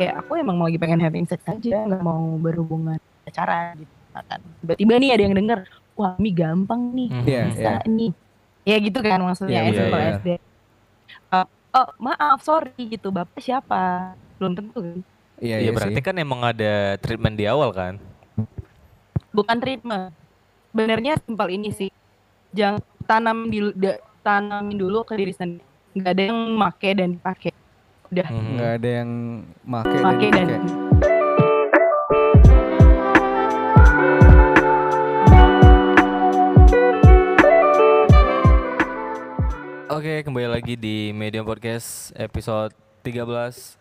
kayak aku emang mau lagi pengen having sex aja nggak mau berhubungan pacaran gitu kan tiba-tiba nih ada yang denger wah mi gampang nih Mhm. Iya, bisa iya. nih ya gitu kan maksudnya Iya, SD iya, kalau iya. SD Uh, oh maaf sorry gitu bapak siapa belum tentu kan Iya, Iya iya berarti sih. kan emang ada treatment di awal kan? bukan treatment benernya simpel ini sih jangan tanamin dulu da- tanamin dulu ke diri sendiri nggak ada yang make dan dipakai udah Mhm. nggak ada yang make, dan make dan dipakai. Oke, kembali lagi di Medium Podcast episode 13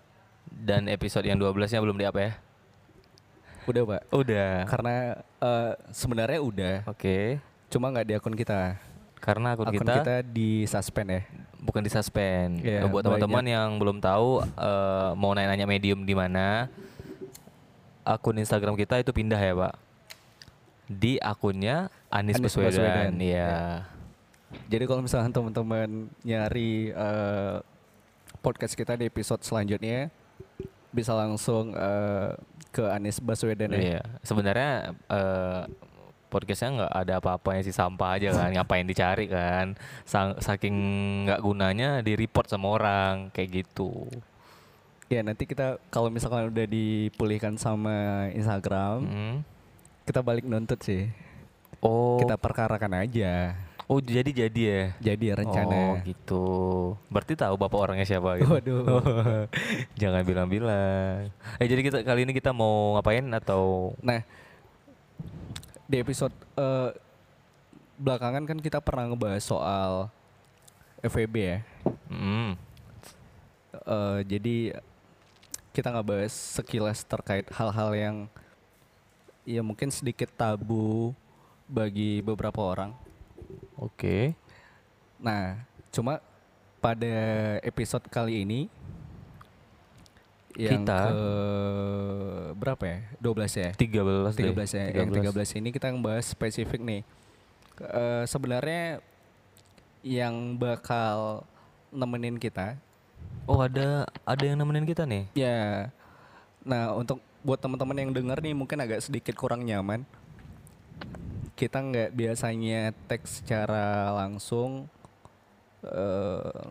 dan episode yang 12-nya belum di apa ya? Udah pak. Udah. Karena eh, sebenarnya udah, Oke. cuma nggak di akun kita. Karena akun, Akun kita, kita di suspend ya. bukan di suspend. Iya, buat teman-teman yang belum tahu eh, mau nanya-nanya Medium di mana, akun Instagram kita itu pindah ya, Pak. Di akunnya Anis, Anies Baswedan. Baswedan, Iya. Jadi kalau misalkan teman-teman nyari eh, podcast kita di episode selanjutnya, bisa langsung eh, ke Anies Baswedan ya. Iya, sebenarnya eh, podcastnya nggak ada apa-apanya sih sampah aja kan, ngapain dicari kan? Saking nggak gunanya di report sama orang kayak gitu. Ya nanti kita kalau misalkan udah dipulihkan sama Instagram, Mm. kita balik nuntut sih. Oh, Kita perkarakan aja. oh jadi jadi ya. Jadi Oh rencana. gitu. Berarti tahu bapak orangnya siapa gitu. Waduh. Jangan bilang-bilang. Eh jadi kita kali ini kita mau ngapain atau Nah, di episode eh, belakangan kan kita pernah ngebahas soal FVB ya. Mm. Eh, jadi kita nggak bahas sekilas terkait hal-hal yang ya mungkin sedikit tabu bagi beberapa orang. Oke. Nah, cuma pada episode kali ini yang Kita- ke berapa ya? 12 ya? 13 deh. 13 ya. Yang 13 ini kita ngebahas spesifik nih. Eh, sebenarnya yang bakal nemenin kita Oh ada ada yang nemenin kita nih. ya. Nah, untuk buat teman-teman yang denger nih mungkin agak sedikit kurang nyaman. Kita nggak biasanya teks secara langsung eh,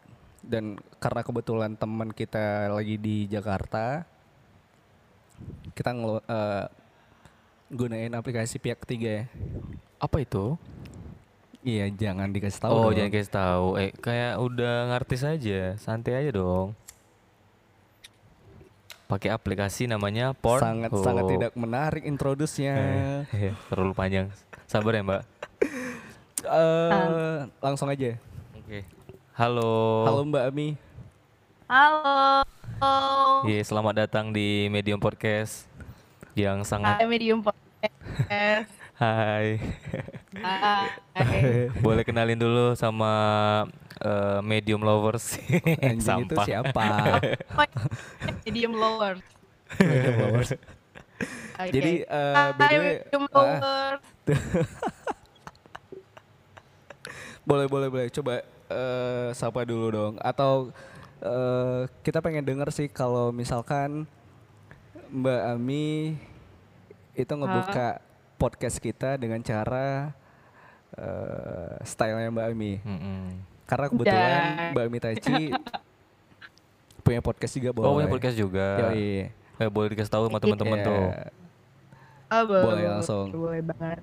dan karena kebetulan teman kita lagi di Jakarta, kita ngelo- eh, gunain aplikasi pihak ketiga ya. Apa itu? Iya, jangan dikasih tahu. oh, dong. jangan kasih tahu. Eh, kayak udah ngerti saja, santai aja dong. Pakai aplikasi namanya Porn. sangat sangat tidak menarik introduce-nya. Eh, terlalu panjang. Sabar ya, Mbak. Eh, langsung aja. Oke. Halo. Halo Mbak Ami. halo Iya, selamat datang di Medium Podcast yang sangat Hai medium podcast Hai. Hai. Boleh kenalin dulu sama eh, Medium Lovers. Anjing itu Sampah. siapa? medium lower Oke. Jadi eh Hai by the way, medium ah, lower boleh boleh boleh coba eh sapa dulu dong atau eh kita pengen denger sih kalau misalkan Mbak Ami itu ngebuka podcast kita dengan cara eh stylenya Mbak Ami. Mm-mm. Karena kebetulan Dan- Mbak Ami Tachi punya podcast juga boleh. Oh, punya podcast juga. Yoi. Eh, boleh dikasih tahu sama teman-teman Iya. tuh. Oh, Boleh langsung. Boleh banget.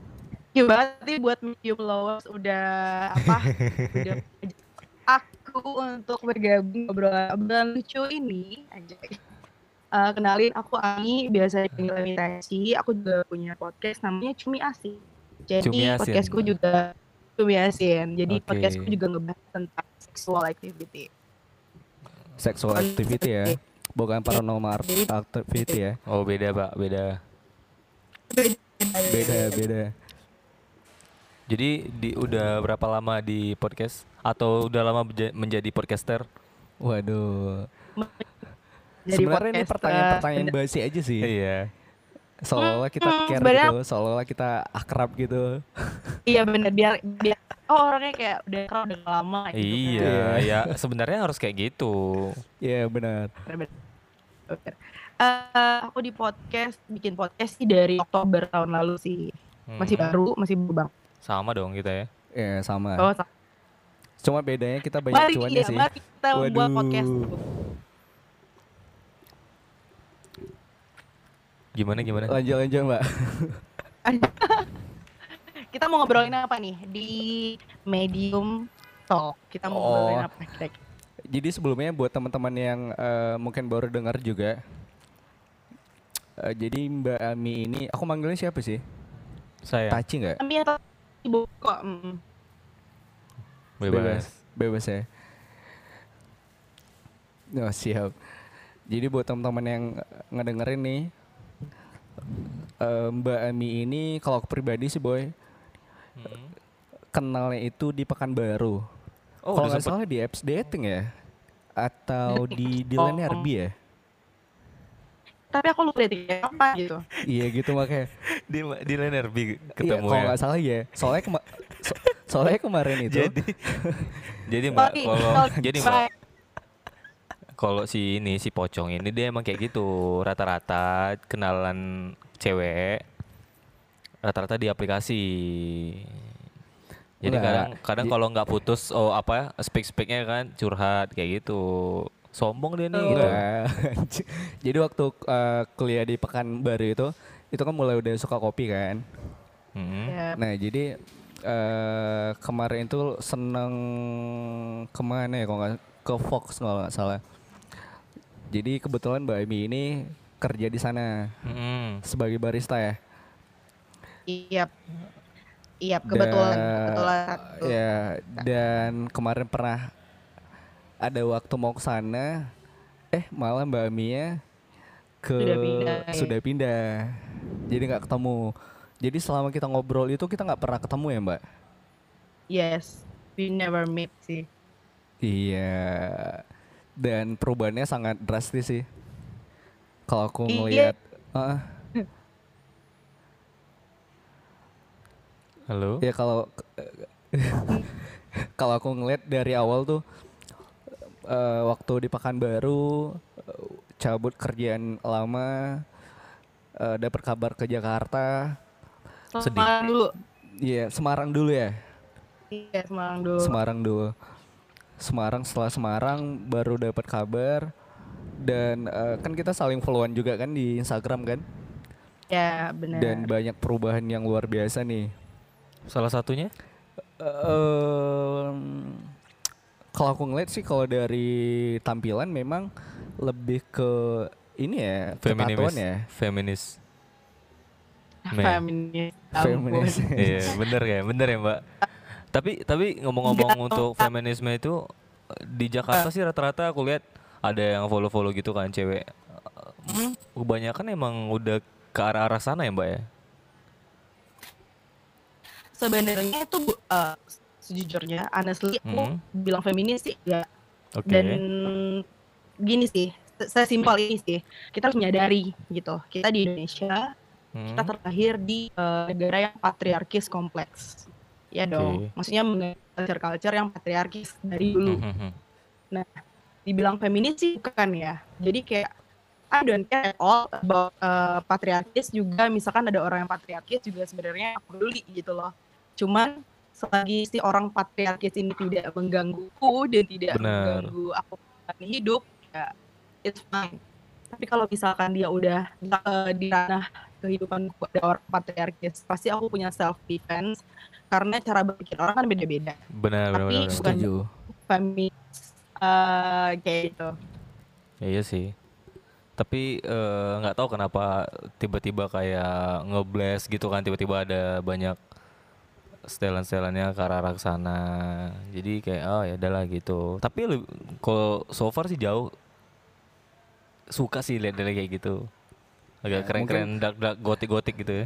Ya berarti buat medium lovers udah apa? udah aku untuk bergabung obrolan obrolan lucu ini aja. Eh, kenalin aku Ami, biasa dipanggil Imitasi. Aku juga punya podcast namanya Cumi Asin. Jadi Cumi Asin. podcastku juga Cumi Asin. Jadi Oke. podcastku juga ngebahas tentang sexual activity. Sexual activity ya. Bukan paranormal activity ya. Oh, beda, Pak, beda. Beda beda. Jadi di udah berapa lama di podcast atau udah lama menjadi podcaster? Waduh. Jadi Sebenarnya ini pertanyaan-pertanyaan basi aja sih. Iya. Seolah-olah kita Hmm, care sebenarnya- gitu, seolah-olah kita akrab gitu. Iya bener biar biar oh orangnya kayak udah kenal udah lama gitu. Iya, Iya. ya sebenarnya harus kayak gitu. Iya benar. Bener-bener. Eh, aku di podcast bikin podcast sih dari Oktober tahun lalu sih. Masih Hmm, baru, masih baru bang. Sama dong kita ya. Ya sama. Oh, sa- Cuma bedanya kita banyak mari, cuannya iya, sih. mari kita buat podcast dulu. Gimana gimana? Lanjut lanjut mbak. Kita mau ngobrolin apa nih di Medium Talk? Kita mau Oh. ngobrolin apa kira-kira? Jadi sebelumnya buat teman-teman yang eh, mungkin baru dengar juga. eh, jadi Mbak Ami ini, aku manggilnya siapa sih? Saya Taci nggak? Kami atau ibu kok? mm. bebas. Bebas ya. Oh, siap. Jadi buat teman-teman yang ngedengerin nih, eh, Mbak Ami ini kalau aku pribadi sih boy, Hmm. kenalnya itu di Pekanbaru. Oh, kalau nggak salah di apps dating ya, atau di Dylan Oh. RB ya. Tapi aku lupa deh apa gitu. Iya gitu makanya. di di LNRB Iya, ketemu kalau ya. nggak salah ya. Soalnya kema- so- soalnya kemarin itu. Jadi jadi Mbak kalau jadi Mbak kalau si ini si pocong ini dia emang kayak gitu rata-rata kenalan cewek rata-rata di aplikasi jadi kadang kadang kalau nggak putus oh apa speak speaknya kan curhat kayak gitu sombong dia nih gitu Enggak. Jadi waktu uh, kuliah di Pekanbaru itu, itu kan mulai udah suka kopi kan. Mm-mm. Ya, Nah jadi eh kemarin itu seneng ke mana ya kalau nggak ke Fox kalau nggak salah. Jadi kebetulan Mbak Emi ini kerja di sana Mm-mm. sebagai barista ya. Iya. Iya, kebetulan, Dan- kebetulan. Ya dan kemarin pernah ada waktu mau ke sana, eh malah Mbak Mia ke Sudah pindah, sudah pindah. Jadi nggak ketemu. Jadi selama kita ngobrol itu kita nggak pernah ketemu ya Mbak. Yes, we never meet sih. Iya. Dan perubahannya sangat drastis sih. Kalau aku Iya. ngelihat, Ah, halo ya kalau kalau aku ngeliat dari awal tuh eh, waktu di Pekanbaru eh, cabut kerjaan lama eh, dapat kabar ke Jakarta Sedih. Semarang dulu. Iya Semarang dulu ya Iya, Semarang dulu. Semarang dulu Semarang setelah Semarang baru dapat kabar dan eh, kan kita saling followan juga kan di Instagram kan Ya, benar. dan banyak perubahan yang luar biasa nih salah satunya Em, kalau aku ngeliat sih kalau dari tampilan memang lebih ke ini ya feminis ya. feminis. Me. Feminis. feminis. Iya bener ya bener ya mbak. Tapi tapi ngomong-ngomong untuk feminisme itu di Jakarta sih rata-rata aku lihat ada yang follow-follow gitu kan cewek. Kebanyakan emang udah ke arah-arah sana ya mbak ya? Sebenarnya itu Bu, eh, sejujurnya honestly aku Hmm. bilang feminis sih ya. Oke. Dan gini sih se- sesimpel ini sih kita harus menyadari gitu kita di Indonesia Hmm. kita terlahir di eh, negara yang patriarkis kompleks. Ya dong maksudnya culture culture yang patriarkis dari dulu. Hmm, hmm, hmm. dibilang feminis sih bukan ya. Jadi kayak I don't care at all about uh, patriarkis juga misalkan ada orang yang patriarkis juga sebenarnya aku peduli gitu loh. Cuman selagi si orang patriarkis ini tidak menggangguku dan tidak Benar. mengganggu aku menjalani hidup ya it's fine. Tapi kalau misalkan dia udah uh, di ranah kehidupan ada orang patriarkis pasti aku punya self defense karena cara berpikir orang kan beda-beda. Benar benar, Tapi benar, bukan- setuju. feminis uh, kayak gitu. Ya, iya sih. Tapi eh, nggak tahu kenapa tiba-tiba kayak ngeblast gitu kan tiba-tiba ada banyak setelan-setelannya ke arah arah sana jadi kayak oh ya udahlah gitu. Tapi kalau so far sih jauh. Suka sih lihat dari kayak gitu. Agak Ya, keren-keren dark dark gotik gotik gitu ya.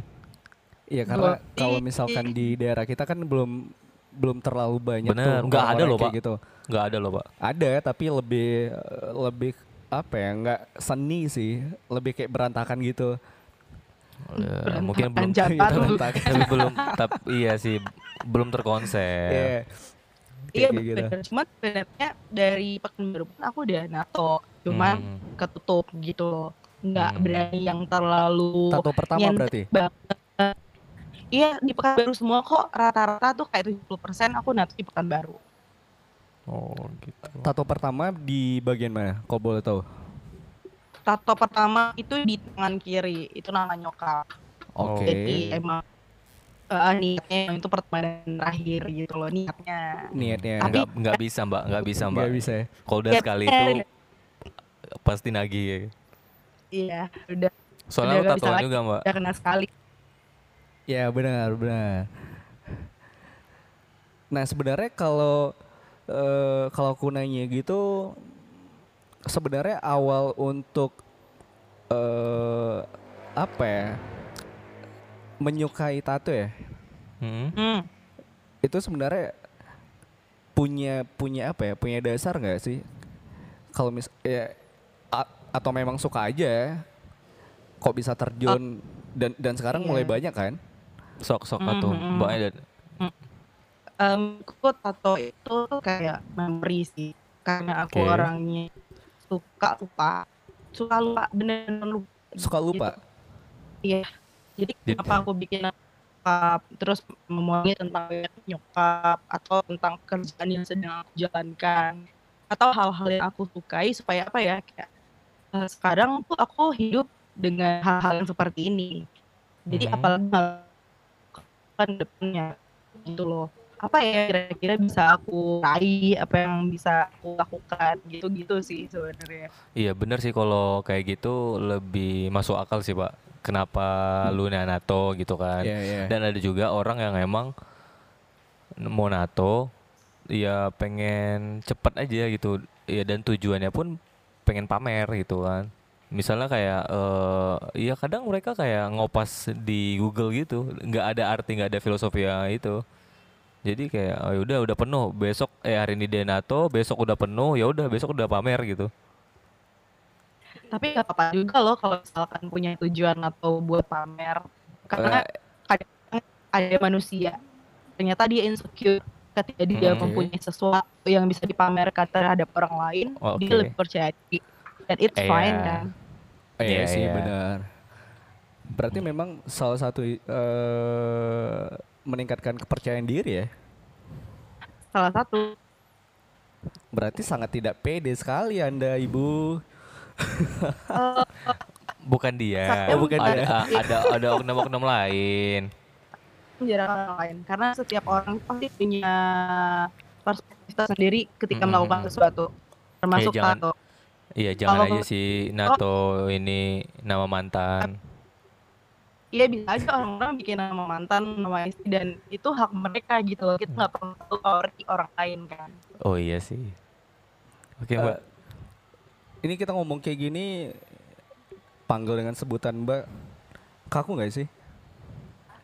Iya karena kalau misalkan di daerah kita kan belum belum terlalu banyak Bener, tuh nggak ada loh, kayak Pak. gitu. nggak ada loh pak. Ada tapi lebih lebih apa ya nggak seni sih. Lebih kayak berantakan gitu. Ya, mungkin belum Berantakan Iya, tapi belum tapi iya sih belum terkonsep Iya. Iya Kayak gitu. benar. Cuman sebenarnya dari Pekanbaru pun aku udah nato cuman Hmm. ketutup gitu loh nggak Hmm. berani yang terlalu Tato pertama berarti. banget iya di Pekanbaru semua kok rata-rata tuh kayak 70% aku nato di Pekanbaru Oh gitu. Tato pertama di bagian mana? Kalau boleh tahu. Tato pertama itu di tangan kiri itu nama nyokap Oke. jadi emang eh, niatnya itu pertama dan terakhir gitu loh niatnya Niatnya Tapi- Nggak nggak bisa mbak, nggak bisa mbak. nggak bisa ya. Kalau udah sekali itu pasti nagih ya. iya udah Soalnya Udah lo tatoan lagi. juga mbak. udah kena sekali Ya benar benar. Nah sebenarnya kalau eh, kalau aku nanya gitu, sebenarnya awal untuk eh apa ya menyukai tato ya Hmm. hmm. itu sebenarnya punya punya apa ya punya dasar nggak sih kalau mis ya a- atau memang suka aja kok bisa terjun dan dan sekarang mulai Iya. banyak kan Sok sok tato. Mhm. Mbaknya ada. Em, aku tato itu kayak memori sih karena aku Oke. orangnya suka lupa suka lupa bener-bener lupa suka lupa Iya. Jadi Jadi- kenapa aku bikin nyokap terus memori tentang nyokap atau tentang kerjaan yang sedang aku jalankan atau hal-hal yang aku sukai supaya apa ya kayak eh, sekarang tuh aku hidup dengan hal-hal yang seperti ini. Jadi Mhm. apalagi kan depannya gitu loh. Apa ya kira-kira bisa aku raih, apa yang bisa aku lakukan gitu-gitu sih sebenarnya. Iya bener sih kalau kayak gitu lebih masuk akal sih pak. Kenapa lu nato gitu kan? Iya, iya. Dan ada juga orang yang emang mau nato, ya pengen cepet aja gitu. Ya dan tujuannya pun pengen pamer gitu kan. Misalnya kayak, eh ya kadang mereka kayak ngopas di Google gitu, nggak ada arti, nggak ada filosofi yang itu. Jadi kayak, oh udah udah penuh, besok eh hari ini dia nato, besok udah penuh, ya udah besok udah pamer gitu. Tapi gak apa-apa juga loh kalau misalkan punya tujuan atau buat pamer. Karena kadang ada manusia ternyata dia insecure ketika dia Hmm. mempunyai sesuatu yang bisa dipamerkan terhadap orang lain, Oke. dia lebih percaya diri. Dan it's Iya. fine kan. Eh, iya Iya, sih iya. benar berarti memang salah satu eh meningkatkan kepercayaan diri ya Salah satu berarti sangat tidak pede sekali anda ibu eh, Bukan dia. Oh, bukan ada, dia. ada ada oknum-oknum lain. menjarahkan orang lain karena setiap orang pasti punya perspektif sendiri ketika Mm-mm. melakukan sesuatu termasuk jangan- tato. Iya, jangan Kalau- aja si Nato ini nama mantan. Iya bisa aja orang-orang bikin nama mantan, nama istri dan itu hak mereka gitu loh. Kita nggak perlu tahu orang lain kan. Oh iya sih. Oke, Eh, Mbak. ini kita ngomong kayak gini panggil dengan sebutan mbak kaku nggak sih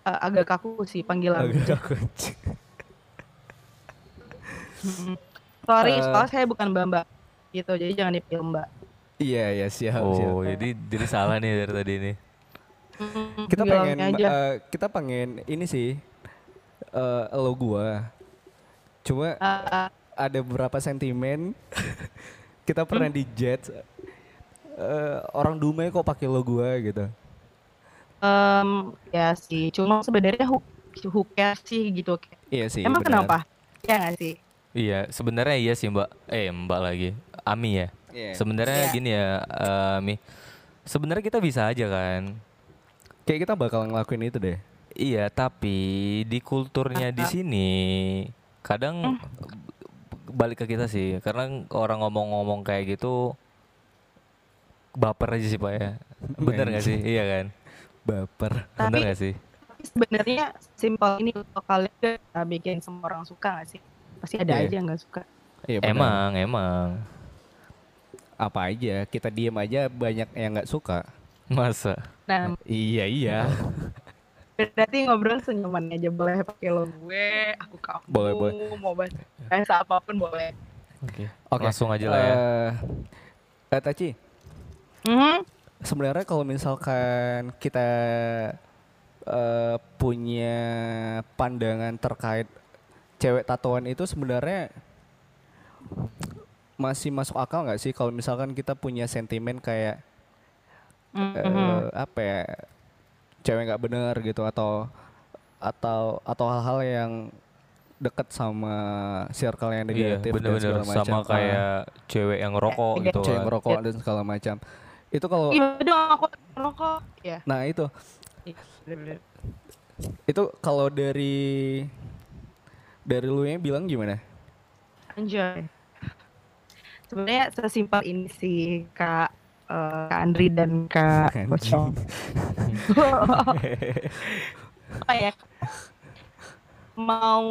Eh, agak kaku sih panggilan. agak kaku Mm-mm. Sorry, Eh. soalnya saya bukan mbak mbak gitu, jadi jangan dipanggil mbak. iya iya siap siap Oh, jadi jadi salah nih dari tadi nih. Mm, kita panggil pengen aja. eh, kita pengen ini sih eh lo gua cuma Eh, ada beberapa sentimen kita pernah di jet eh, orang Dumai kok pakai lo gua gitu em, ya sih, cuma sebenarnya who, who cares sih gitu. iya sih Emang benar. kenapa? Ya nggak sih? Iya, sebenarnya iya sih, Mbak. Eh, Mbak lagi. Ami ya. Iya. Sebenarnya Iya. gini ya, eh, Mi. Sebenarnya kita bisa aja kan. Kayak kita bakal ngelakuin itu deh Iya, tapi di kulturnya di sini kadang balik ke kita sih. Karena orang ngomong-ngomong kayak gitu baper aja sih, Pak ya. Bener gak sih? Iya kan? baper Bener Tapi- gak sih? Tapi sebenarnya simpel ini untuk kalian gak bikin semua orang suka gak sih? Pasti ada Iya. aja yang gak suka. Iya. Emang, emang. apa aja kita diem aja banyak yang nggak suka Masa? Nah, iya iya berarti ngobrol senyaman aja boleh pakai lo gue, aku kamu, Boleh, boleh. mau bahas bahasa apa pun boleh. Oke. Oke. Langsung aja lah ya. Eh, eh, Taci Mhm. sebenarnya kalau misalkan kita eh, punya pandangan terkait cewek tatoan itu sebenarnya masih masuk akal nggak sih kalau misalkan kita punya sentimen kayak Eh, apa ya cewek nggak bener gitu atau atau atau hal-hal yang dekat sama circle yang Iya, negatif dan bener-bener segala macam sama Ah, kayak cewek yang ngerokok Iya, gitu cewek kan. ngerokok dan segala macam itu kalau Iya dong aku rokok. Ya. nah itu Iya, itu kalau dari dari lu yang bilang gimana Enjoy. Sebenarnya sesimpel ini sih Kak eh, Kak Andri dan Kak. Pocong. Apa ya? Mau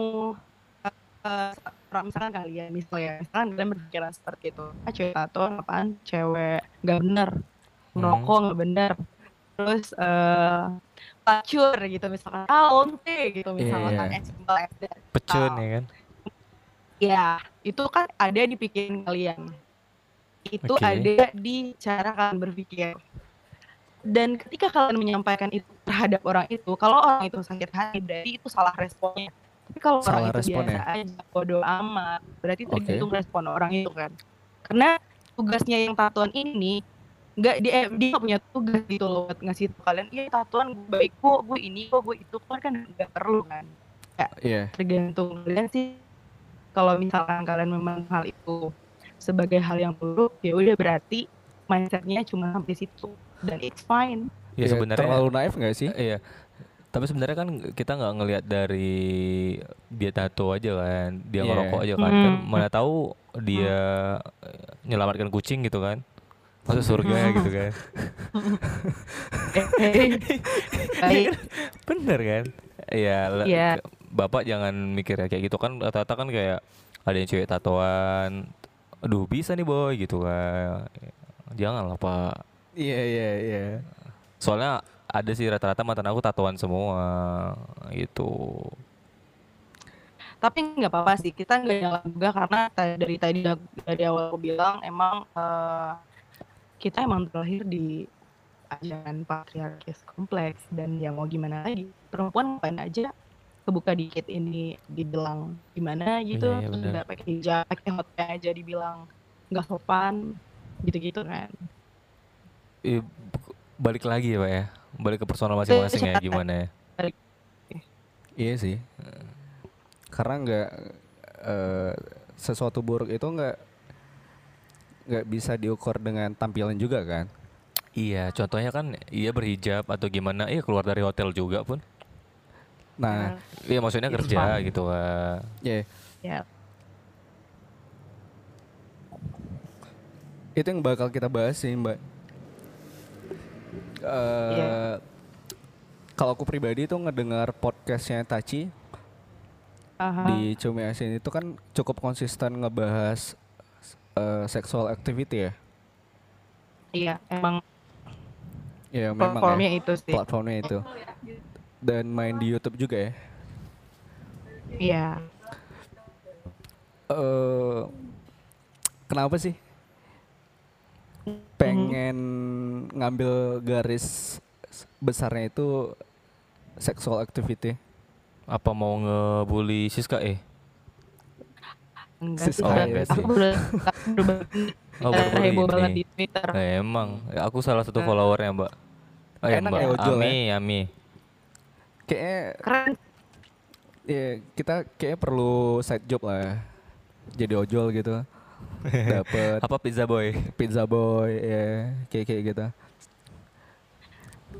orang misalkan kalian misalnya, misalkan kalian berpikiran seperti itu, ah cewek tato apaan? Cewek nggak bener, merokok nggak bener, terus eh pacur gitu misalkan, ah onte gitu misalkan, Iya. as simple as that. Pecun Oh. ya kan. Ya, itu kan ada di pikiran kalian. Itu Oke. ada di cara kalian berpikir. Dan ketika kalian menyampaikan itu terhadap orang itu, kalau orang itu sakit hati, berarti itu salah responnya. Tapi kalau Salah orang itu biasa aja, bodo amat, berarti tergantung respon orang itu kan. Karena tugasnya yang tatuan ini nggak dia dia nggak punya tugas gitu loh buat ngasih tau kalian iya tatuan gue baik kok gue ini kok gue itu kan kan nggak perlu kan iya tergantung kalian sih kalau misalkan kalian memang hal itu sebagai hal yang buruk ya udah berarti mindsetnya cuma sampai situ dan it's fine Ya Iya, sebenarnya terlalu naif nggak sih Iya. Tapi sebenarnya kan kita nggak ngelihat dari dia tato aja kan, dia Iya. ngerokok aja kan, kan Hmm. mana tahu dia eh, nyelamatkan kucing gitu kan, masuk surga gitu kan. Eh, baik Bener kan? Iya. le- Iya. ke- Bapak jangan mikir kayak gitu kan, rata-rata kan kayak ada yang cewek tatoan, aduh bisa nih boy gitu kan. Janganlah pak. iya iya iya Soalnya ada sih rata-rata mantan aku tatoan semua gitu. tapi nggak apa-apa sih kita nggak nyalain juga karena dari tadi dari awal aku bilang emang eh, kita emang terlahir di ajaran patriarkis kompleks dan ya mau gimana lagi perempuan ngapain aja kebuka dikit ini dibilang gimana gitu Iya, iya, terus nggak pakai hijab pakai hotpants aja dibilang nggak sopan gitu-gitu kan. Ih, balik lagi ya pak ya, balik ke personal masing-masing ya gimana ya. iya sih. Karena nggak eh, sesuatu buruk itu nggak nggak bisa diukur dengan tampilan juga kan? Iya, contohnya kan iya berhijab atau gimana, iya keluar dari hotel juga pun. Nah Iya maksudnya kerja fun. gitu kan. ya ya itu yang bakal kita bahas sih mbak eh Iya. kalau aku pribadi tuh ngedengar podcastnya Tachi aha. di Cumi Asin itu kan cukup konsisten ngebahas eh, sexual activity ya iya emang ya memang platformnya ya, itu sih platformnya itu dan main di YouTube juga ya iya eh kenapa sih pengen ngambil garis besarnya itu sexual activity Apa mau ngebully Siska eh? enggak sih Oh, enggak aku sih. udah aku udah Oh, heboh banget di Twitter Nah, emang, aku salah satu Eh. followernya mbak. Oh ya Enak mbak, ya ya. Ami, Ami. Kayaknya keren. Ya kita kayaknya perlu side job lah jadi ojol gitu. Dapet Apa pizza boy? pizza boy ya kayak kayak gitu.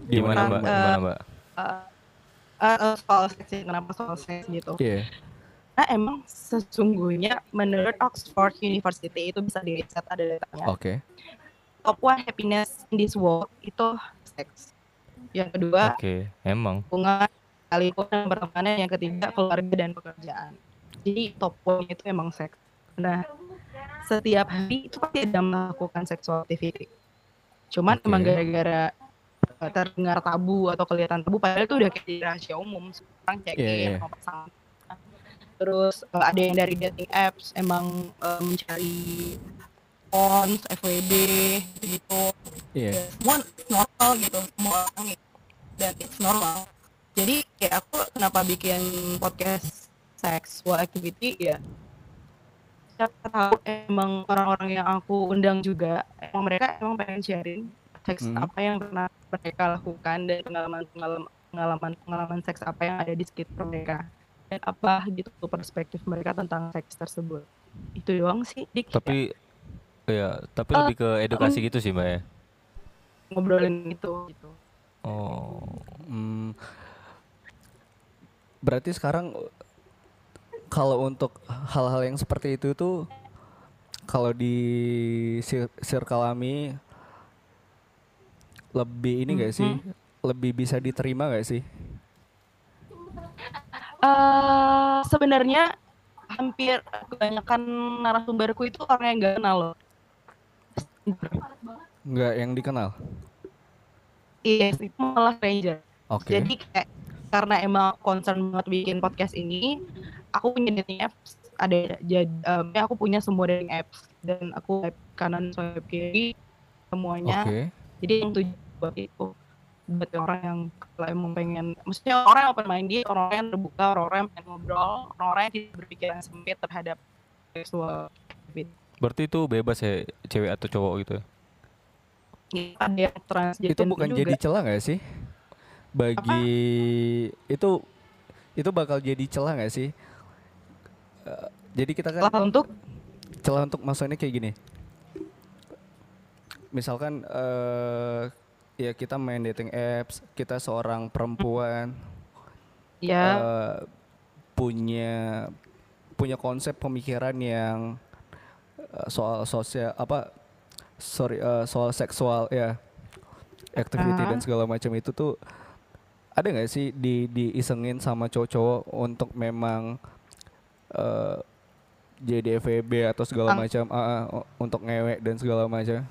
Gimana mbak? Gimana mbak? uh, uh, uh, soal seks sih, kenapa soal seks gitu? Iya. Nah emang sesungguhnya menurut Oxford University itu bisa diriset ada datanya. Oke. Top one happiness in this world itu seks yang kedua Oke, emang. hubungan sekalipun dan pertemanan yang ketiga keluarga dan pekerjaan jadi top one itu emang seks nah setiap hari itu pasti ada melakukan sexual activity cuman Oke. emang gara-gara uh, terdengar tabu atau kelihatan tabu padahal itu udah kayak rahasia umum sekarang Iya, iya. in sama pasangan terus uh, ada yang dari dating apps emang uh, mencari ons FWB gitu iya ya, semua normal gitu semua orang gitu. Dan it's normal. Jadi kayak aku kenapa bikin podcast sexual activity? Ya siapa tahu emang orang-orang yang aku undang juga emang mereka emang pengen sharing seks Hmm. apa yang pernah mereka lakukan dan pengalaman-pengalaman pengalaman-pengalaman seks apa yang ada di sekitar mereka dan apa gitu perspektif mereka tentang seks tersebut. Itu doang sih dik. Ya, Tapi ya, tapi Eh, lebih ke edukasi gitu sih, Mbak ya. ngobrolin itu gitu Oh. Hmm, berarti sekarang kalau untuk hal-hal yang seperti itu tuh kalau di circle kami lebih ini gak sih? Lebih bisa diterima gak sih? eh sebenarnya hampir kebanyakan narasumberku itu orang yang gak kenal loh Nggak yang dikenal. Iya itu malah stranger Oke. Jadi kayak karena emang concern banget bikin podcast ini, aku punya dating apps. Ada jadi aku punya semua dating apps dan aku swipe kanan swipe kiri semuanya. Oke. Jadi yang tujuan buat itu buat orang yang kalau emang pengen, maksudnya orang yang open minded, orang yang terbuka, orang yang pengen ngobrol, orang yang tidak berpikiran sempit terhadap seksual. Berarti itu bebas ya cewek atau cowok gitu. ya? Ada yang transgender Itu bukan juga. jadi celah gak sih? Bagi itu itu bakal jadi celah gak sih? Eh, jadi kita kan Lah, untuk celah untuk maksudnya kayak gini. Misalkan eh ya kita main dating apps, kita seorang perempuan ya eh, punya punya konsep pemikiran yang soal sosial apa sorry eh, soal seksual ya activity Ah. dan segala macam itu tuh ada nggak sih di diisengin sama cowok-cowok untuk memang eh, jadi FVB atau segala Ah. macam ah, ah, u- untuk ngewek dan segala macam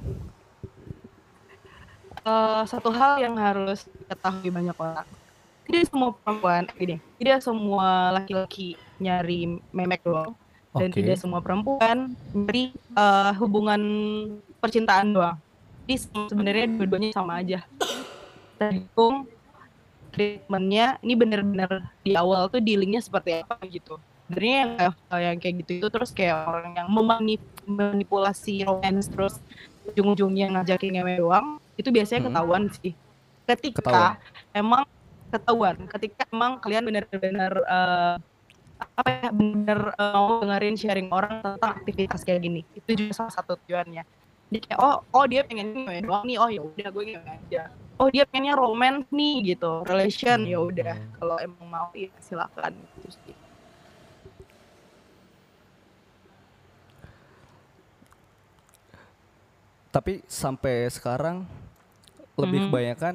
Eh, satu hal yang harus diketahui banyak orang tidak semua perempuan gini tidak semua laki-laki nyari memek doang dan Oke. tidak semua perempuan nyari eh, hubungan percintaan doang. Jadi se- sebenarnya dua-duanya sama aja. Tergantung treatmentnya ini bener-bener di awal tuh dealingnya seperti apa gitu. Sebenarnya yang kayak, yang kayak gitu itu terus kayak orang yang memanip- memanipulasi romance terus ujung-ujungnya ngajakin ngewe doang itu biasanya Hmm. ketahuan sih. Ketika Ketahuan. emang ketahuan ketika emang kalian benar-benar eh, apa ya benar mau dengerin sharing orang tentang aktivitas kayak gini itu juga salah satu tujuannya jadi kayak oh oh dia pengen ngewe doang nih oh ya udah gue ngewe aja oh dia pengennya romance nih gitu relation ya udah Hmm. kalau emang mau ya silakan gitu sih. Tapi sampai sekarang lebih Mhm. kebanyakan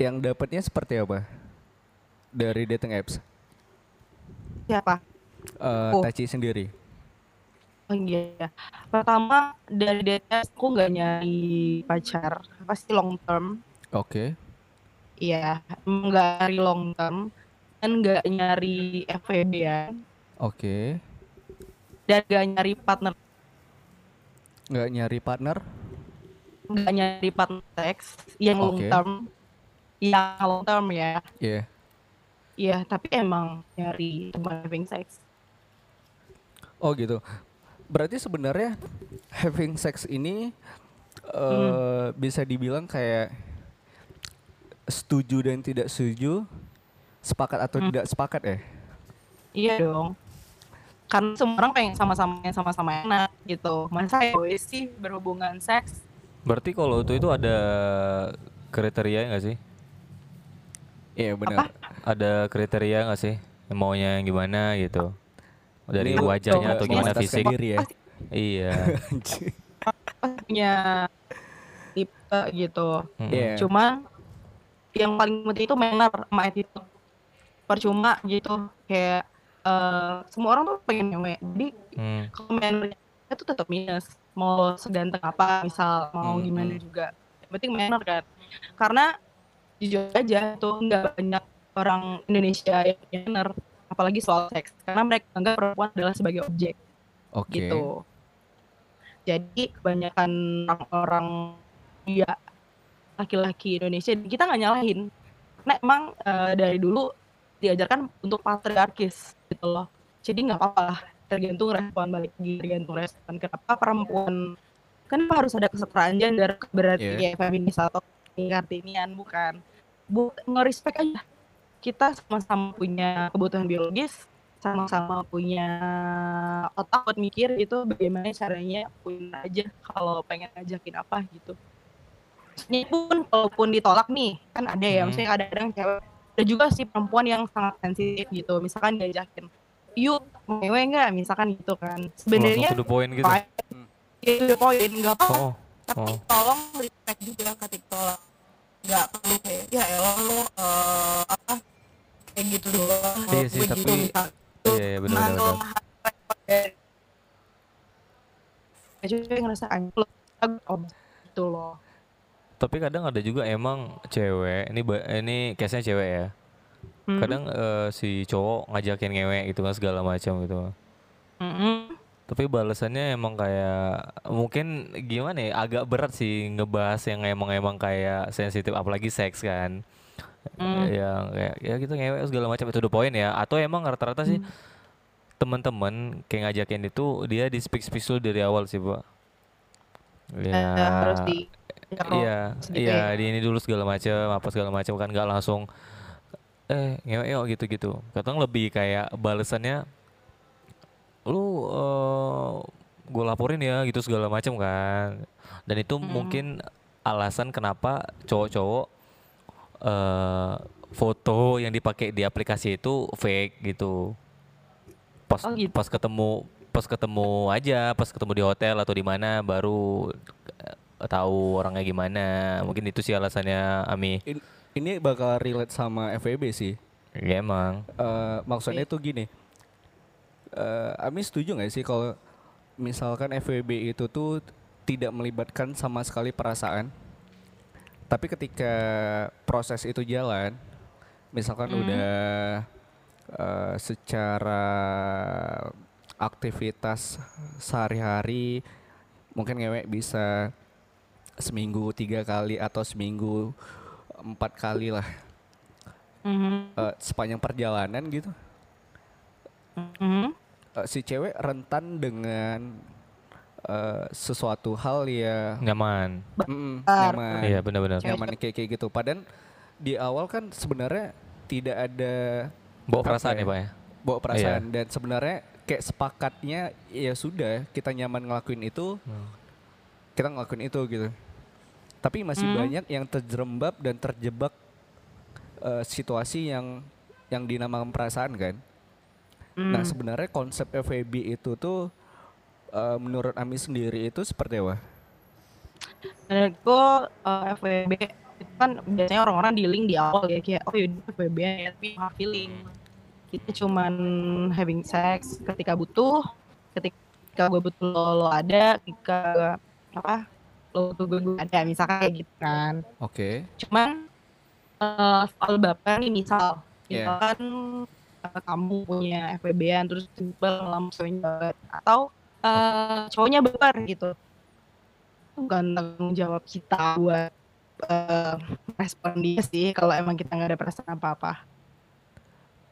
yang dapatnya seperti apa dari dating apps? siapa Eh Oh. Taci sendiri. Iya. Pertama dari DTS aku nggak nyari pacar, pasti long term. Oke. Iya, emang nggak nyari long term dan nggak nyari FWB ya, Oke. dan nggak nyari partner, Nggak nyari partner? nggak nyari partner seks yang long Oke. term, yang long term ya. Iya. Iya, tapi emang nyari teman having sex. Oh gitu. Berarti sebenarnya having sex ini eh bisa dibilang kayak setuju dan tidak setuju, sepakat atau Hmm. tidak sepakat ya? Iya dong. Karena semua orang pengen sama-sama yang sama-sama enak gitu. Masa egois sih berhubungan seks? Berarti kalau itu itu ada kriteria nggak sih? Iya benar. Ada kriteria nggak sih? Maunya yang gimana gitu? Dari Ini wajahnya atau gimana fisik? diri ya. Iya. punya tipe gitu. Mm-mm. Iya. Cuman yang paling penting itu manner sama attitude. Percuma gitu kayak eh, semua orang tuh pengen ngewe. Jadi Hmm. kalau mannernya itu tetap minus. Mau seganteng apa misal mau Hmm, gimana hmm. juga. Yang penting manner kan. Karena jujur aja tuh nggak banyak orang Indonesia yang manner apalagi soal seks karena mereka anggap perempuan adalah sebagai objek Oke. gitu. Jadi kebanyakan orang-orang ya laki-laki Indonesia kita nggak nyalahin. Karena emang eh, dari dulu diajarkan untuk patriarkis gitu loh. Jadi nggak apa-apa tergantung respon balik lagi tergantung respon kenapa perempuan kenapa harus ada kesetaraan gender berarti Iya. kayak feminis atau kartinian bukan bu nge-respect aja kita sama-sama punya kebutuhan biologis sama-sama punya otak buat mikir itu bagaimana caranya pun aja kalau pengen ngajakin apa gitu. Maksudnya pun kalaupun ditolak nih kan ada ya Hmm. maksudnya kadang-kadang cewek ada juga sih perempuan yang sangat sensitif gitu misalkan diajakin yuk ngewe nggak? Misalkan gitu kan. Sebenarnya to the point gitu. Itu the point nggak apa oh tapi oh. tolong respect juga ketika tolak nggak perlu kayak ya elah lo eh, apa kayak gitu doang. Iya sih, tapi- iya iya benar benar dari- Ya, cewek ngerasa gitu loh. Tapi kadang ada juga emang cewek ini ini case nya cewek ya. Hmm. kadang eh, si cowok ngajakin ngewek gitu kan segala macam gitu. Mm-mm. tapi balasannya emang kayak mungkin gimana ya agak berat sih ngebahas yang emang emang kayak sensitif apalagi seks kan Hmm. yang kayak ya gitu ngewek segala macam itu the point ya atau emang rata-rata sih Hmm. teman-teman kayak ngajakin itu dia di speak speak dulu dari awal sih pak ya Eh, harus di iya iya ya. di ini dulu segala macam apa segala macam kan nggak langsung eh ngewek yuk gitu gitu kadang lebih kayak balesannya lu eh gue laporin ya gitu segala macam kan dan itu Mm. mungkin alasan kenapa cowok-cowok eh foto yang dipakai di aplikasi itu fake gitu pas Oh, gitu. pas ketemu pas ketemu aja pas ketemu di hotel atau di mana baru eh, tahu orangnya gimana mungkin itu sih alasannya Ami In- ini bakal relate sama FWB sih. ya emang Eh, maksudnya tuh gini. eh Ami setuju nggak sih kalau misalkan FWB itu tuh tidak melibatkan sama sekali perasaan, tapi ketika proses itu jalan, misalkan Hmm. udah eh, secara aktivitas sehari-hari mungkin ngewek bisa seminggu tiga kali atau seminggu empat kali lah Mhm. eh, sepanjang perjalanan gitu Mhm. eh, si cewek rentan dengan eh, sesuatu hal ya. Nyaman. Mm, nyaman. Iya benar-benar. Nyaman kayak kayak gitu. Padahal di awal kan sebenarnya tidak ada bawa perasaan ya? ya pak ya? Bawa perasaan. Dan sebenarnya kayak sepakatnya ya sudah kita nyaman ngelakuin itu. Hmm. kita ngelakuin itu gitu. Tapi masih Hmm. banyak yang terjerembab dan terjebak eh, situasi yang yang dinamakan perasaan kan? Nah Hmm. sebenarnya konsep FWB itu tuh eh, menurut Ami sendiri itu seperti apa? menurutku eh, FWB itu kan biasanya orang-orang dealing di awal ya kayak oh yaudah FWB ya tapi nggak feeling kita cuman having sex ketika butuh ketika gue butuh lo, lo ada ketika apa lo butuh gue, gue ada misalkan kayak gitu kan Oke. cuman eh, soal baper nih misal Iya. misalkan kamu punya FWB-an terus tiba lama atau eh, cowoknya baper gitu. Bukan tanggung jawab kita buat eh, respon dia sih kalau emang kita nggak ada perasaan apa-apa.